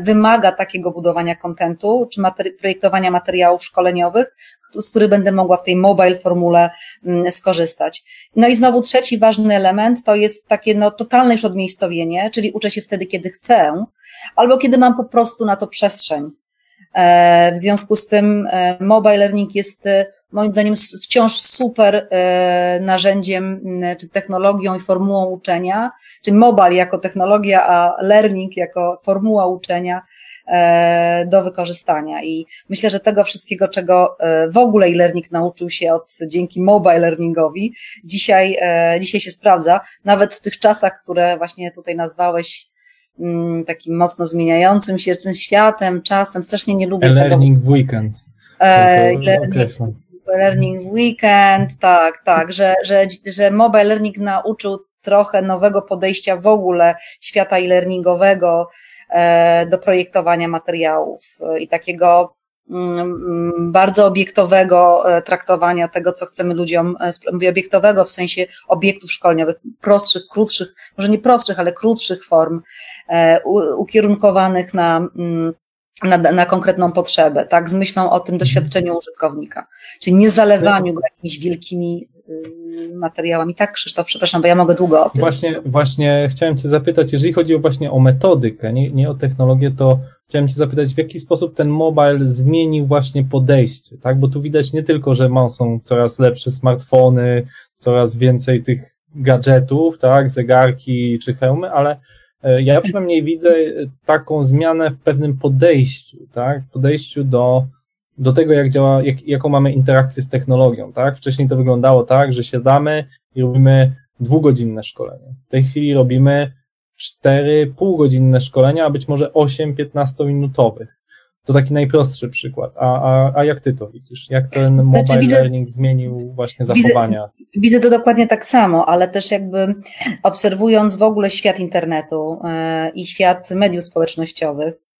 wymaga takiego budowania kontentu, czy materi projektowania materiałów szkoleniowych, z których będę mogła w tej mobile formule skorzystać. No i znowu trzeci ważny element to jest takie no, totalne już odmiejscowienie, czyli uczę się wtedy, kiedy chcę, albo kiedy mam po prostu na to przestrzeń. E, w związku z tym e, mobile learning jest e, moim zdaniem wciąż super narzędziem czy technologią i formułą uczenia, czyli mobile jako technologia, a learning jako formuła uczenia do wykorzystania. I myślę, że tego wszystkiego, czego w ogóle e-learning nauczył się od, dzięki mobile learningowi, dzisiaj, dzisiaj się sprawdza, nawet w tych czasach, które właśnie tutaj nazwałeś takim mocno zmieniającym się światem, czasem. Strasznie nie lubię E-learning w weekend. E, learning, learning w weekend, tak, tak, że, że, że mobile learning nauczył trochę nowego podejścia w ogóle świata e-learningowego e, do projektowania materiałów e, i takiego mm, bardzo obiektowego traktowania tego, co chcemy ludziom, mówię obiektowego w sensie obiektów szkoleniowych, prostszych, krótszych, może nie prostszych, ale krótszych form, ukierunkowanych na mm, na, na konkretną potrzebę, tak, z myślą o tym doświadczeniu użytkownika, czyli nie zalewaniu go jakimiś wielkimi materiałami. Tak, Krzysztof, przepraszam, bo ja mogę długo o tym. Właśnie, właśnie chciałem Cię zapytać, jeżeli chodzi właśnie o metodykę, nie, nie o technologię, to chciałem Cię zapytać, w jaki sposób ten mobile zmienił właśnie podejście, tak, bo tu widać nie tylko, że są coraz lepsze smartfony, coraz więcej tych gadżetów, tak, zegarki czy hełmy, ale E, ja przynajmniej widzę taką zmianę w pewnym podejściu, tak? Podejściu do, do tego, jak działa, jak, jaką mamy interakcję z technologią, tak? Wcześniej to wyglądało tak, że siadamy i robimy dwugodzinne szkolenie. W tej chwili robimy cztery półgodzinne szkolenia, a być może 8 15 minutowych. To taki najprostszy przykład. A, a, a jak ty to widzisz? Jak ten znaczy, mobile znaczy, widzę, learning zmienił właśnie zachowania? Widzę, widzę, to dokładnie tak samo, ale też jakby obserwując w ogóle świat internetu yy, i świat mediów społecznościowych, e,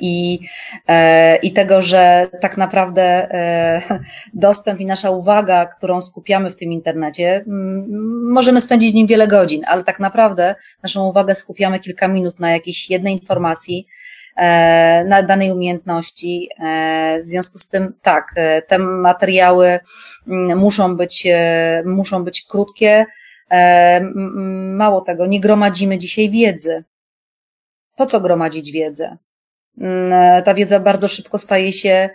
i, e, i tego, że tak naprawdę dostęp i nasza uwaga, którą skupiamy w tym internecie, możemy spędzić w nim wiele godzin, ale tak naprawdę naszą uwagę skupiamy kilka minut na jakiejś jednej informacji, E, na danej umiejętności. E, w związku z tym, tak, e, te materiały muszą być, muszą być krótkie. Mało tego, nie gromadzimy dzisiaj wiedzy. Po co gromadzić wiedzę? Mm, ta wiedza bardzo szybko staje się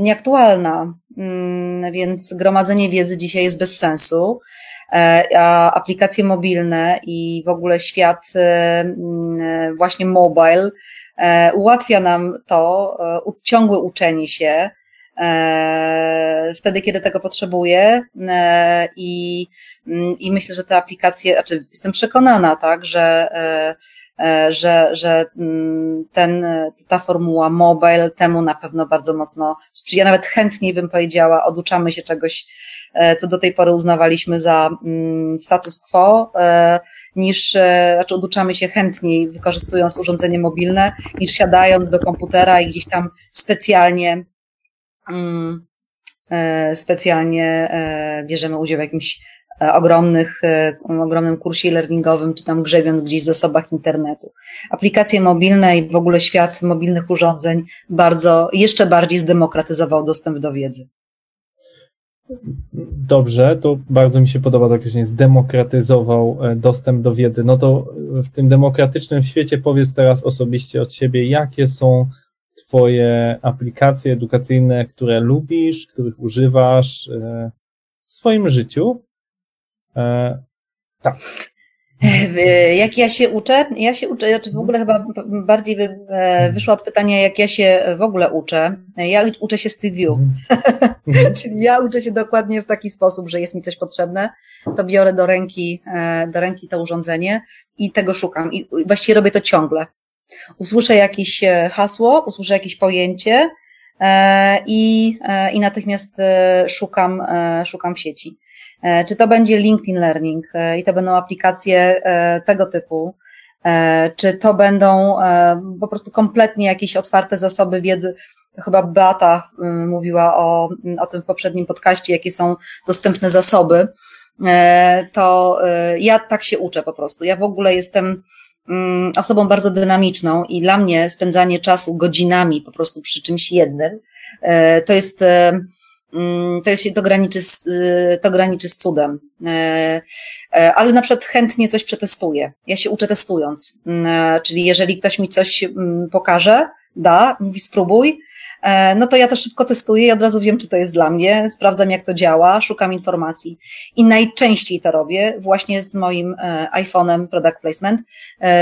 nieaktualna, mm, więc gromadzenie wiedzy dzisiaj jest bez sensu. E, a aplikacje mobilne i w ogóle świat e, właśnie mobile e, ułatwia nam to ciągłe uczenie się wtedy, kiedy tego potrzebuję i, mm, i myślę, że te aplikacje, znaczy jestem przekonana, tak, że że, że mm, ten, ta formuła mobile temu na pewno bardzo mocno sprzyja. Nawet chętniej bym powiedziała, oduczamy się czegoś E, co do tej pory uznawaliśmy za mm, status quo, e, niż, e, znaczy oduczamy się chętniej wykorzystując urządzenie mobilne, niż siadając do komputera i gdzieś tam specjalnie mm, specjalnie bierzemy udział w jakimś ogromnych, ogromnym kursie learningowym, czy tam grzebiąc gdzieś w zasobach internetu. Aplikacje mobilne i w ogóle świat mobilnych urządzeń bardzo, jeszcze bardziej zdemokratyzował dostęp do wiedzy. Dobrze, to bardzo mi się podoba to określenie, zdemokratyzował e, dostęp do wiedzy. No to w tym demokratycznym świecie powiedz teraz osobiście od siebie, jakie są Twoje aplikacje edukacyjne, które lubisz, których używasz e, w swoim życiu. E, tak. Jak ja się uczę? Ja się uczę, znaczy w ogóle chyba bardziej by e, wyszło od pytania, jak ja się w ogóle uczę. Ja uczę się Street View. Mhm. Czyli ja uczę się dokładnie w taki sposób, że jest mi coś potrzebne, to biorę do ręki, e, do ręki to urządzenie i tego szukam. I właściwie robię to ciągle. Usłyszę jakieś e, hasło, usłyszę jakieś pojęcie i, i natychmiast szukam, szukam w sieci. E, czy to będzie LinkedIn Learning e, i to będą aplikacje e, tego typu, czy to będą po prostu kompletnie jakieś otwarte zasoby wiedzy. To chyba Beata mówiła o, o tym w poprzednim podcaście, jakie są dostępne zasoby. To ja tak się uczę po prostu. Ja w ogóle jestem mm, osobą bardzo dynamiczną i dla mnie spędzanie czasu godzinami po prostu przy czymś jednym to jest Mm, to, jest, to, graniczy z, y, to graniczy z cudem. E, e, ale na przykład chętnie coś przetestuję. Ja się uczę testując. Mm, czyli jeżeli ktoś mi coś mm, pokaże, da, mówi spróbuj, no to ja to szybko testuję i od razu wiem, czy to jest dla mnie, sprawdzam jak to działa, szukam informacji. I najczęściej to robię właśnie z moim iPhone'em Product Placement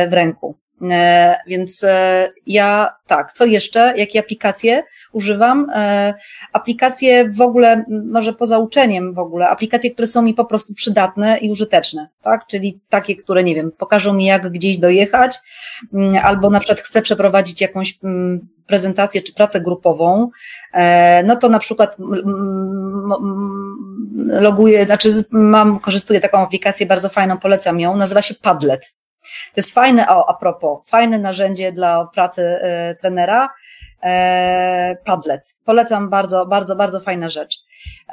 w ręku. E, więc e, ja tak, co jeszcze? Jakie aplikacje używam? E, aplikacje w ogóle, może poza uczeniem w ogóle, aplikacje, które są mi po prostu przydatne i użyteczne, tak? Czyli takie, które, nie wiem, pokażą mi, jak gdzieś dojechać, albo na przykład chcę przeprowadzić jakąś prezentację czy pracę grupową, no to na przykład loguję, znaczy mam, korzystuję taką aplikację bardzo fajną, polecam ją, nazywa się Padlet. To jest fajne, o, a propos, fajne narzędzie dla pracy e, trenera, e, Padlet. Polecam bardzo, bardzo, bardzo fajna rzecz.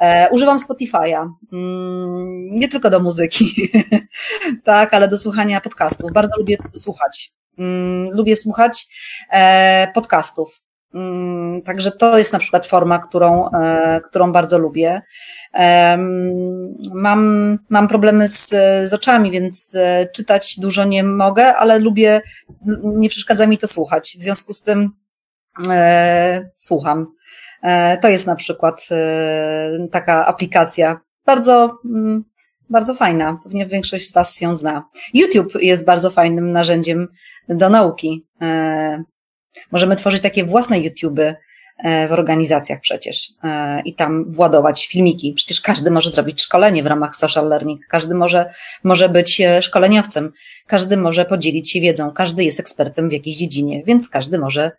E, używam Spotify'a, mm, nie tylko do muzyki, tak, ale do słuchania podcastów. Bardzo lubię słuchać. Mm, lubię słuchać e, podcastów. Mm, także to jest na przykład forma, którą, e, którą bardzo lubię. Mam, mam problemy z, z oczami, więc e, czytać dużo nie mogę, ale lubię, nie przeszkadza mi to słuchać. W związku z tym e, słucham. E, to jest na przykład e, taka aplikacja. Bardzo, mm, bardzo fajna. Pewnie większość z Was ją zna. YouTube jest bardzo fajnym narzędziem do nauki. Możemy tworzyć takie własne YouTuby E, w organizacjach przecież e, i tam władować filmiki. Przecież każdy może zrobić szkolenie w ramach social learning, każdy może, może być e, szkoleniowcem, każdy może podzielić się wiedzą, każdy jest ekspertem w jakiejś dziedzinie, więc każdy może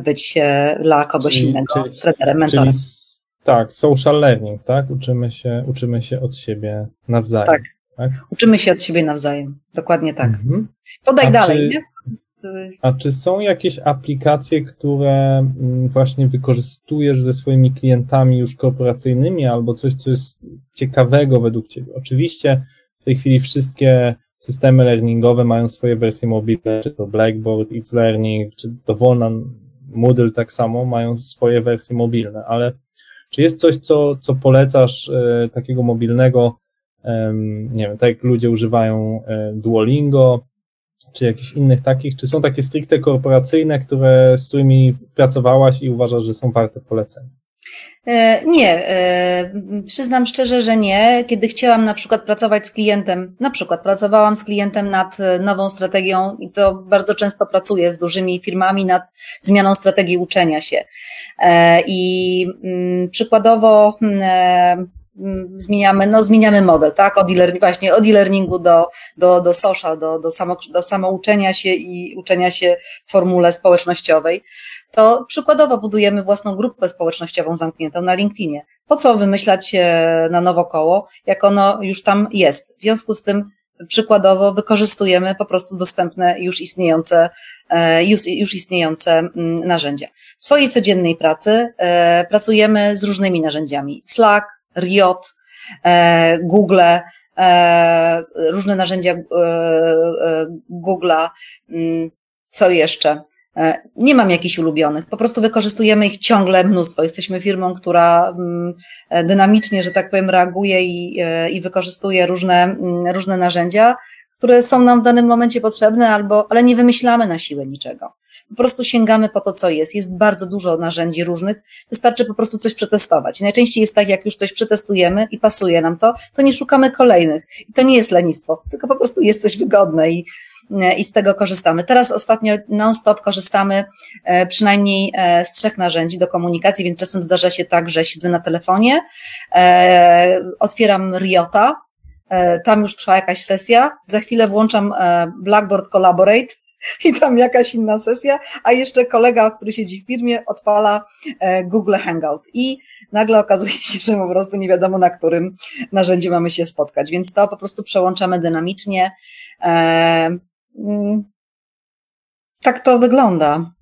być dla kogoś czyli, innego czyli, trenerem, mentorem. Czyli, tak, social learning, tak? Uczymy się, uczymy się od siebie nawzajem. Tak. Tak? Uczymy się od siebie nawzajem. Dokładnie tak. Mhm. Podaj A dalej, czy, nie? A czy są jakieś aplikacje, które mm, właśnie wykorzystujesz ze swoimi klientami już korporacyjnymi, albo coś, co jest ciekawego według Ciebie? Oczywiście w tej chwili wszystkie systemy learningowe mają swoje wersje mobilne, czy to Blackboard, It's Learning, czy dowolna Moodle tak samo mają swoje wersje mobilne, ale czy jest coś, co, co polecasz e, takiego mobilnego, nie wiem, tak jak ludzie używają e, Duolingo, czy jakichś innych takich? Czy są takie stricte korporacyjne, które, z którymi pracowałaś i uważasz, że są warte polecenia? E, nie, e, przyznam szczerze, że nie. Kiedy chciałam na przykład pracować z klientem, na przykład pracowałam z klientem nad nową strategią i to bardzo często pracuję z dużymi firmami nad zmianą strategii uczenia się. I mm, przykładowo Mm, zmieniamy, no zmieniamy model, tak, od e właśnie od e-learningu do, do, do social, do, do, samo, do samouczenia się i uczenia się w formule społecznościowej, to przykładowo budujemy własną grupę społecznościową zamkniętą na LinkedInie. Po co wymyślać na nowo koło, jak ono już tam jest? W związku z tym przykładowo wykorzystujemy po prostu dostępne już istniejące, e, już, już istniejące mm, narzędzia. W swojej codziennej pracy e, pracujemy z różnymi narzędziami. Slack, Riot, e, Google, e, różne narzędzia e, Google'a, mm, co jeszcze? Nie mam jakichś ulubionych, po prostu wykorzystujemy ich ciągle mnóstwo. Jesteśmy firmą, która mm, dynamicznie, że tak powiem, reaguje i, i wykorzystuje różne, mm, różne narzędzia, które są nam w danym momencie potrzebne, albo, ale nie wymyślamy na siłę niczego. Po prostu sięgamy po to, co jest. Jest bardzo dużo narzędzi różnych, wystarczy po prostu coś przetestować. Najczęściej jest tak, jak już coś przetestujemy i pasuje nam to, to nie szukamy kolejnych. I to nie jest lenistwo, tylko po prostu jest coś wygodne i, i z tego korzystamy. Teraz ostatnio non-stop korzystamy e, przynajmniej e, z trzech narzędzi do komunikacji, więc czasem zdarza się tak, że siedzę na telefonie, e, otwieram Riota, tam już trwa jakaś sesja, za chwilę włączam Blackboard Collaborate, i tam jakaś inna sesja, a jeszcze kolega, który siedzi w firmie, odpala e, Google Hangout i nagle okazuje się, że po prostu nie wiadomo, na którym narzędziu mamy się spotkać, więc to po prostu przełączamy dynamicznie. E, mm, tak to wygląda.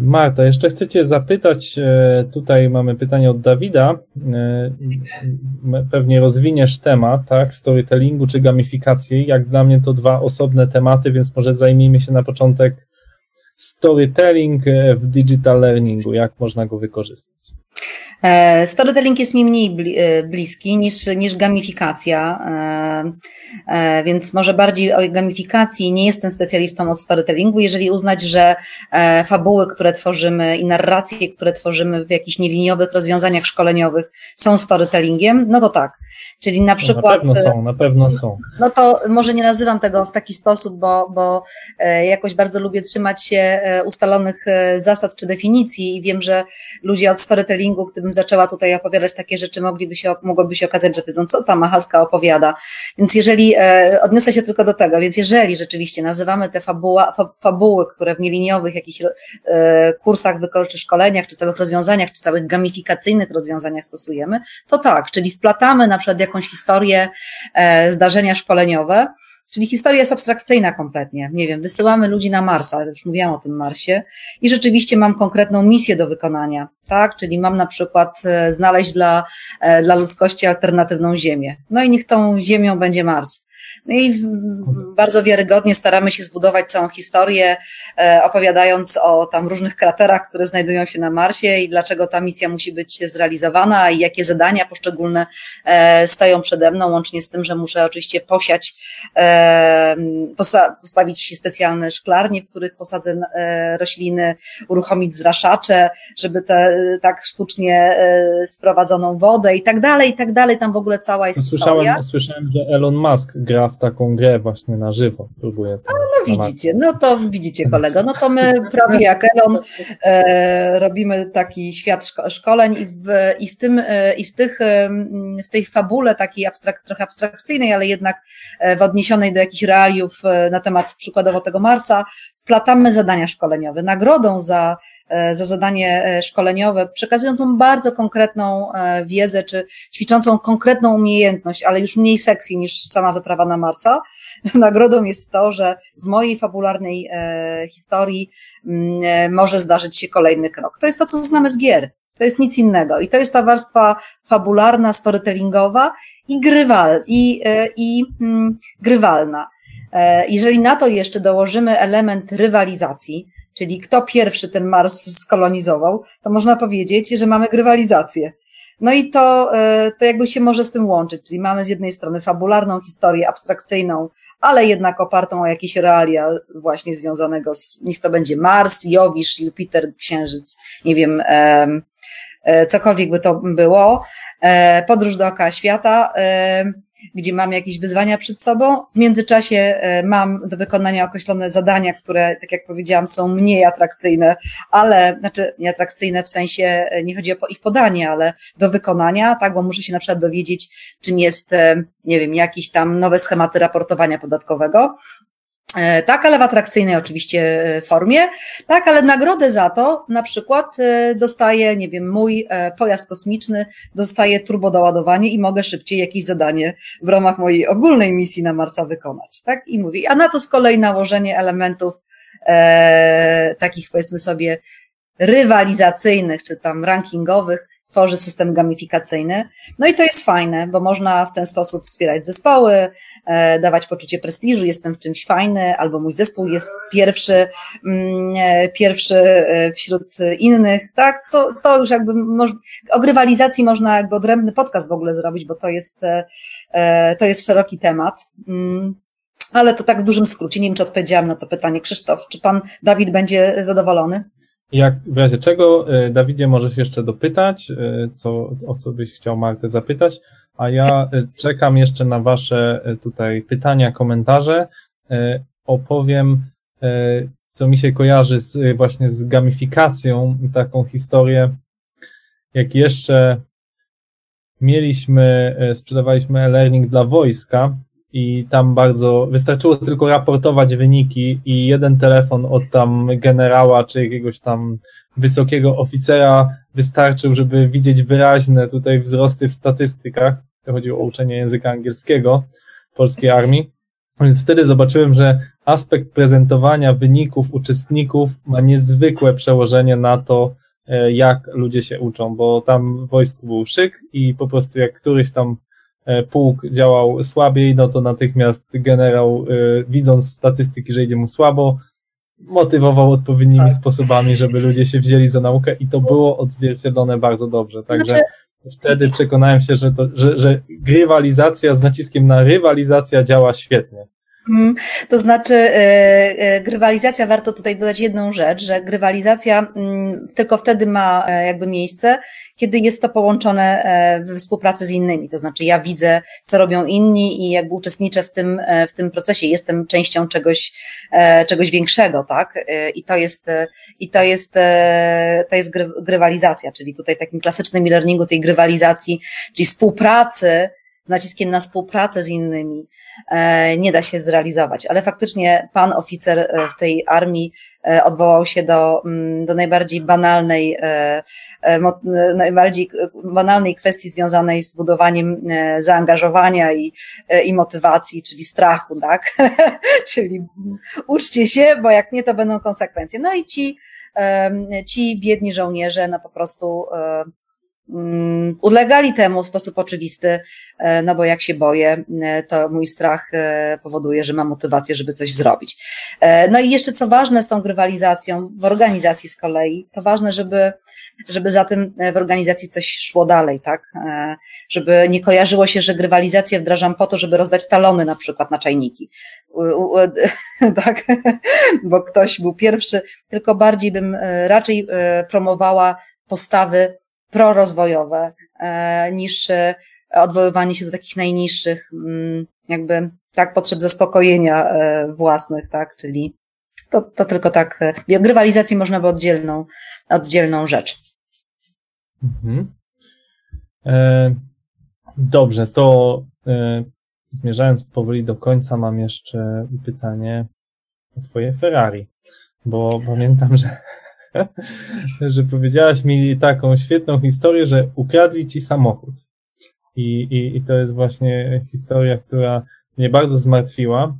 Marta, jeszcze chcę Cię zapytać, e, tutaj mamy pytanie od Dawida, e, pewnie rozwiniesz temat, tak, storytellingu czy gamifikacji, jak dla mnie to dwa osobne tematy, więc może zajmijmy się na początek storytelling w digital learningu, jak można go wykorzystać. E, storytelling jest mi mniej e, bliski niż, niż gamifikacja, e, więc może bardziej o gamifikacji nie jestem specjalistą od storytellingu. Jeżeli uznać, że fabuły, które tworzymy i narracje, które tworzymy w jakichś nieliniowych rozwiązaniach szkoleniowych są storytellingiem, no to tak. Czyli na przykład. No, na pewno są, na pewno są. No to może nie nazywam tego w taki sposób, bo, bo jakoś bardzo lubię trzymać się ustalonych zasad czy definicji i wiem, że ludzie od storytellingu, gdybym zaczęła tutaj opowiadać takie rzeczy, mogliby się, mogłoby się okazać, że wiedzą, co ta Machalska opowiada. Więc jeżeli, e, odniosę się tylko do tego, więc jeżeli rzeczywiście nazywamy te fabuła, fabuły, które w nieliniowych jakichś e, kursach, czy szkoleniach, czy całych rozwiązaniach, czy całych gamifikacyjnych rozwiązaniach stosujemy, to tak, czyli wplatamy na przykład jakąś historię, e, zdarzenia szkoleniowe, Czyli historia jest abstrakcyjna kompletnie. Nie wiem, wysyłamy ludzi na Marsa, już mówiłam o tym Marsie, i rzeczywiście mam konkretną misję do wykonania, tak? Czyli mam na przykład e, znaleźć dla, e, dla ludzkości alternatywną Ziemię. No i niech tą Ziemią będzie Mars. No i bardzo wiarygodnie staramy się zbudować całą historię, e, opowiadając o tam różnych kraterach, które znajdują się na Marsie i dlaczego ta misja musi być zrealizowana i jakie zadania poszczególne e, stoją przede mną, łącznie z tym, że muszę oczywiście posiać, e, postawić specjalne szklarnie, w których posadzę rośliny, uruchomić zraszacze, żeby te tak sztucznie sprowadzoną wodę i tak dalej, i tak dalej. Tam w ogóle cała jest słyszałem, historia. Słyszałem, że Elon Musk gra w taką grę właśnie na żywo. Próbuję no, no widzicie, no to widzicie kolego, no to my prawie jak Elon e, robimy taki świat szko szkoleń i w, i w tym, e, i w tych, e, w tej fabule takiej abstrak trochę abstrakcyjnej, ale jednak e, w odniesionej do jakichś realiów e, na temat przykładowo tego Marsa, wplatamy zadania szkoleniowe. Nagrodą za, e, za zadanie e, szkoleniowe, przekazującą bardzo konkretną e, wiedzę, czy ćwiczącą konkretną umiejętność, ale już mniej sexy niż sama wyprawa na Marsa, nagrodą jest to, że w mojej fabularnej historii mm, może zdarzyć się kolejny krok. To jest to, co znamy z gier. To jest nic innego. I to jest ta warstwa fabularna, storytellingowa i, grywal, i, i mm, grywalna. E, jeżeli na to jeszcze dołożymy element rywalizacji, czyli kto pierwszy ten Mars skolonizował, to można powiedzieć, że mamy grywalizację. No i to, e, to jakby się może z tym łączyć, czyli mamy z jednej strony fabularną historię abstrakcyjną, ale jednak opartą o jakieś realia właśnie związanego z, niech to będzie Mars, Jowisz, Jupiter, Księżyc, nie wiem, E, cokolwiek by to było, podróż dookoła świata, gdzie mam jakieś wyzwania przed sobą. W międzyczasie mam do wykonania określone zadania, które, tak jak powiedziałam, są mniej atrakcyjne, ale, znaczy nie atrakcyjne w sensie, nie chodzi o ich podanie, ale do wykonania, tak, bo muszę się na przykład dowiedzieć, czym jest, nie wiem, jakieś tam nowe schematy raportowania podatkowego, E, tak, ale w atrakcyjnej oczywiście e, formie. Tak, ale nagrodę za to na przykład e, dostaje, nie wiem, mój pojazd kosmiczny dostaje turbodoładowanie i mogę szybciej jakieś zadanie w ramach mojej ogólnej misji na Marsa wykonać. Tak? I mówi, a na to z kolei nałożenie elementów e, takich powiedzmy sobie rywalizacyjnych czy tam rankingowych tworzy system gamifikacyjny. No i to jest fajne, bo można w ten sposób wspierać zespoły, e, dawać poczucie prestiżu, jestem w czymś fajny, albo mój zespół jest pierwszy, mm, e, pierwszy e, wśród innych, tak? To, to już jakby o grywalizacji można jakby odrębny podcast w ogóle zrobić, bo to jest, to jest szeroki temat. Mm. Ale to tak w dużym skrócie. Nie wiem, czy odpowiedziałam na to pytanie. Krzysztof, czy pan Dawid będzie zadowolony? Jak w razie czego, e, Dawidzie, możesz jeszcze dopytać, e, co, o co byś chciał Martę zapytać, a ja e, czekam jeszcze na Wasze tutaj pytania, komentarze. Opowiem, co mi się kojarzy z, właśnie z gamifikacją, taką historię, jak jeszcze mieliśmy, sprzedawaliśmy e-learning dla wojska, i tam bardzo wystarczyło tylko raportować wyniki i jeden telefon od tam generała czy jakiegoś tam wysokiego oficera wystarczył, żeby widzieć wyraźne tutaj wzrosty w statystykach. To chodziło o uczenie języka angielskiego polskiej armii. Więc wtedy zobaczyłem, że aspekt prezentowania wyników uczestników ma niezwykłe przełożenie na to, e, jak ludzie się uczą, bo tam w wojsku był szyk i po prostu jak któryś tam pułk działał słabiej, no to natychmiast generał, e, widząc statystyki, że idzie mu słabo, motywował odpowiednimi tak. sposobami, żeby ludzie się wzięli za naukę i to było odzwierciedlone bardzo dobrze. Także znaczy... wtedy przekonałem się, że, to, że, że grywalizacja z naciskiem na rywalizacja działa świetnie. Mhm. To znaczy, e, e, grywalizacja, warto tutaj dodać jedną rzecz, że grywalizacja mm, tylko wtedy ma e, jakby miejsce, kiedy jest to połączone we współpracy z innymi. To znaczy, ja widzę, co robią inni i jakby uczestniczę w tym, w tym procesie, jestem częścią czegoś, czegoś większego, tak? I to jest, i to jest, to jest grywalizacja, czyli tutaj takim klasycznym e-learningu tej grywalizacji, czyli współpracy, z naciskiem na współpracę z innymi e, nie da się zrealizować. Ale faktycznie pan oficer e, w tej armii e, odwołał się do, mm, do najbardziej banalnej, najbardziej banalnej kwestii związanej z budowaniem zaangażowania i, i motywacji, czyli strachu, tak? czyli uczcie się, bo jak nie, to będą konsekwencje. No i ci, ci biedni żołnierze, no po prostu ulegali temu w sposób oczywisty, e, no bo jak się boję, e, to mój strach e, powoduje, że mam motywację, żeby coś zrobić. No i jeszcze co ważne z tą grywalizacją, w organizacji z kolei, to ważne, żeby, żeby za tym w organizacji coś szło dalej, tak? Żeby nie kojarzyło się, że grywalizację wdrażam po to, żeby rozdać talony na przykład na czajniki. tak? Bo ktoś był pierwszy, tylko bardziej bym raczej promowała postawy prorozwojowe e, niż e, odwoływanie się do takich najniższych, mm, jakby tak, potrzeb zaspokojenia e, własnych, tak, czyli to, to tylko tak, grywalizację można by oddzielną, oddzielną rzecz. Mhm. E, dobrze, to e, zmierzając powoli do końca, mam jeszcze pytanie o Twoje Ferrari, bo pamiętam, że że powiedziałaś mi taką świetną historię, że ukradli ci samochód. I, i, I to jest właśnie historia, która mnie bardzo zmartwiła,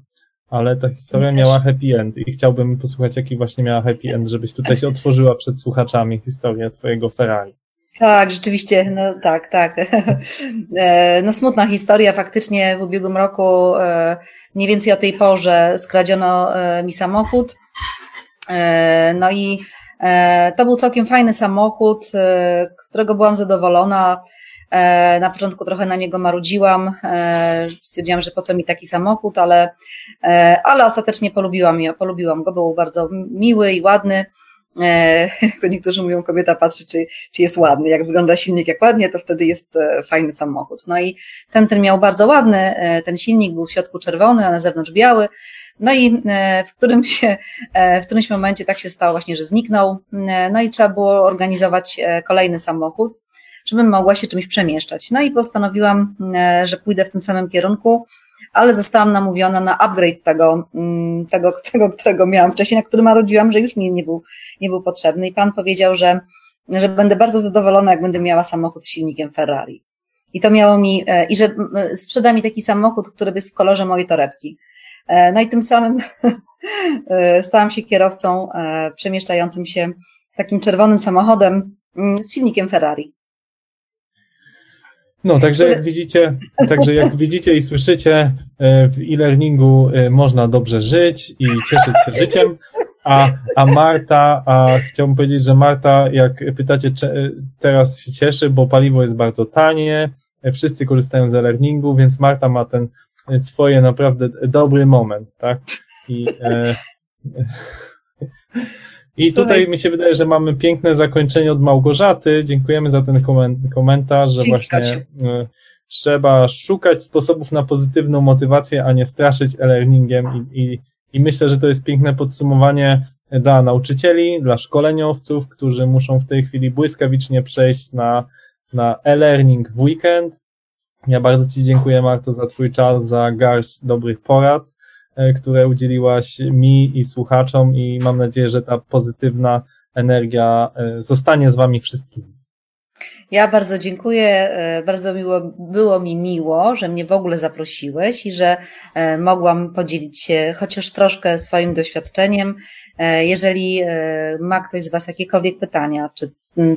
ale ta historia miała happy end i chciałbym posłuchać, jaki właśnie miała happy end, żebyś tutaj się otworzyła przed słuchaczami historię twojego Ferrari. Tak, rzeczywiście, no tak, tak. E, no smutna historia, faktycznie w ubiegłym roku e, mniej więcej o tej porze skradziono e, mi samochód. No i to był całkiem fajny samochód, e, z którego byłam zadowolona. E, na początku trochę na niego marudziłam, stwierdziłam, że po co mi taki samochód, ale, ale ostatecznie polubiłam, polubiłam go, był bardzo miły i ładny. To niektórzy mówią, kobieta patrzy, czy, czy jest ładny. Jak wygląda silnik, jak ładnie, to wtedy jest fajny samochód. No i ten, ten miał bardzo ładny, ten silnik był w środku czerwony, a na zewnątrz biały. No i e, w którym się, e, w którymś momencie tak się stało właśnie, że zniknął. E, no i trzeba było organizować kolejny samochód, żebym mogła się czymś przemieszczać. No i postanowiłam, że pójdę w tym samym kierunku, ale zostałam namówiona na upgrade tego, mm, tego, tego którego miałam wcześniej, na którym narodziłam, że już mi nie był, nie był potrzebny. I pan powiedział, że, że będę bardzo zadowolona, jak będę miała samochód z silnikiem Ferrari. I to miało mi, i że sprzeda mi taki samochód, który jest w kolorze mojej torebki. E, no i tym samym e, stałam się kierowcą e, przemieszczającym się takim czerwonym samochodem mm, z silnikiem Ferrari. No, także jak widzicie, także jak widzicie i słyszycie, w e-learningu można dobrze żyć i cieszyć się życiem, a, a Marta, a chciałbym powiedzieć, że Marta, jak pytacie, teraz się cieszy, bo paliwo jest bardzo tanie, wszyscy korzystają z e-learningu, więc Marta ma ten swoje naprawdę dobry moment, tak? I, e, i tutaj mi się wydaje, że mamy piękne zakończenie od Małgorzaty. Dziękujemy za ten komentarz, że właśnie e, trzeba szukać sposobów na pozytywną motywację, a nie straszyć e-learningiem i, i, i myślę, że to jest piękne podsumowanie dla nauczycieli, dla szkoleniowców, którzy muszą w tej chwili błyskawicznie przejść na, na e-learning w weekend, ja bardzo Ci dziękuję, Marto, za Twój czas, za garść dobrych porad, e, które udzieliłaś mi i słuchaczom i mam nadzieję, że ta pozytywna energia e, zostanie z Wami wszystkimi. Ja bardzo dziękuję. E, bardzo miło, było mi miło, że mnie w ogóle zaprosiłeś i że mogłam podzielić się chociaż troszkę swoim doświadczeniem. Jeżeli ma ktoś z Was jakiekolwiek pytania, czy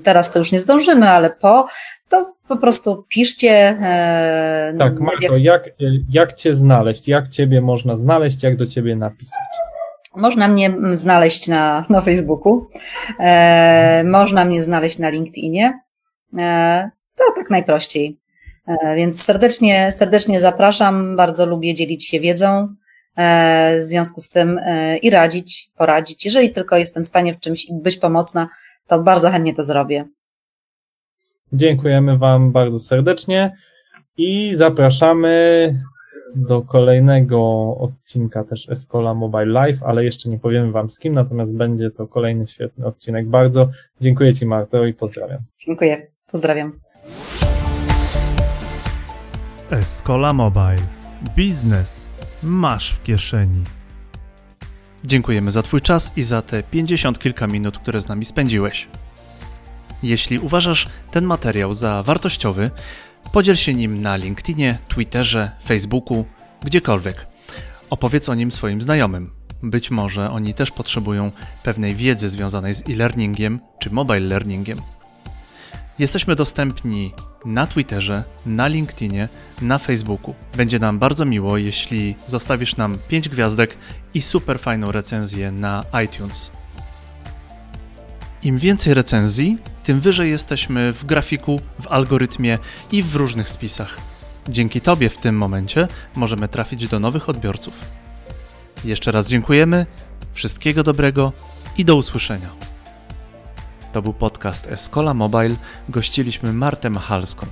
teraz to już nie zdążymy, ale po, to po prostu piszcie. E, tak, Marto, jak, jak Cię znaleźć? Jak Ciebie można znaleźć? Jak do Ciebie napisać? Można mnie znaleźć na, na Facebooku, e, można mnie znaleźć na LinkedInie. E, to tak najprościej. E, więc serdecznie, serdecznie zapraszam. Bardzo lubię dzielić się wiedzą. E, w związku z tym e, i radzić, poradzić. Jeżeli tylko jestem w stanie w czymś być pomocna, to bardzo chętnie to zrobię. Dziękujemy Wam bardzo serdecznie i zapraszamy do kolejnego odcinka też Escola Mobile Live, ale jeszcze nie powiemy Wam z kim, natomiast będzie to kolejny świetny odcinek. Bardzo dziękuję Ci Marto i pozdrawiam. Dziękuję, pozdrawiam. Escola Mobile. Biznes masz w kieszeni. Dziękujemy za Twój czas i za te 50 kilka minut, które z nami spędziłeś. Jeśli uważasz ten materiał za wartościowy, podziel się nim na LinkedInie, Twitterze, Facebooku, gdziekolwiek. Opowiedz o nim swoim znajomym. Być może oni też potrzebują pewnej wiedzy związanej z e-learningiem czy mobile learningiem. Jesteśmy dostępni na Twitterze, na LinkedInie, na Facebooku. Będzie nam bardzo miło, jeśli zostawisz nam 5 gwiazdek i super fajną recenzję na iTunes. Im więcej recenzji, tym wyżej jesteśmy w grafiku, w algorytmie i w różnych spisach. Dzięki Tobie w tym momencie możemy trafić do nowych odbiorców. Jeszcze raz dziękujemy, wszystkiego dobrego i do usłyszenia. To był podcast Escola Mobile. Gościliśmy Martę Machalską.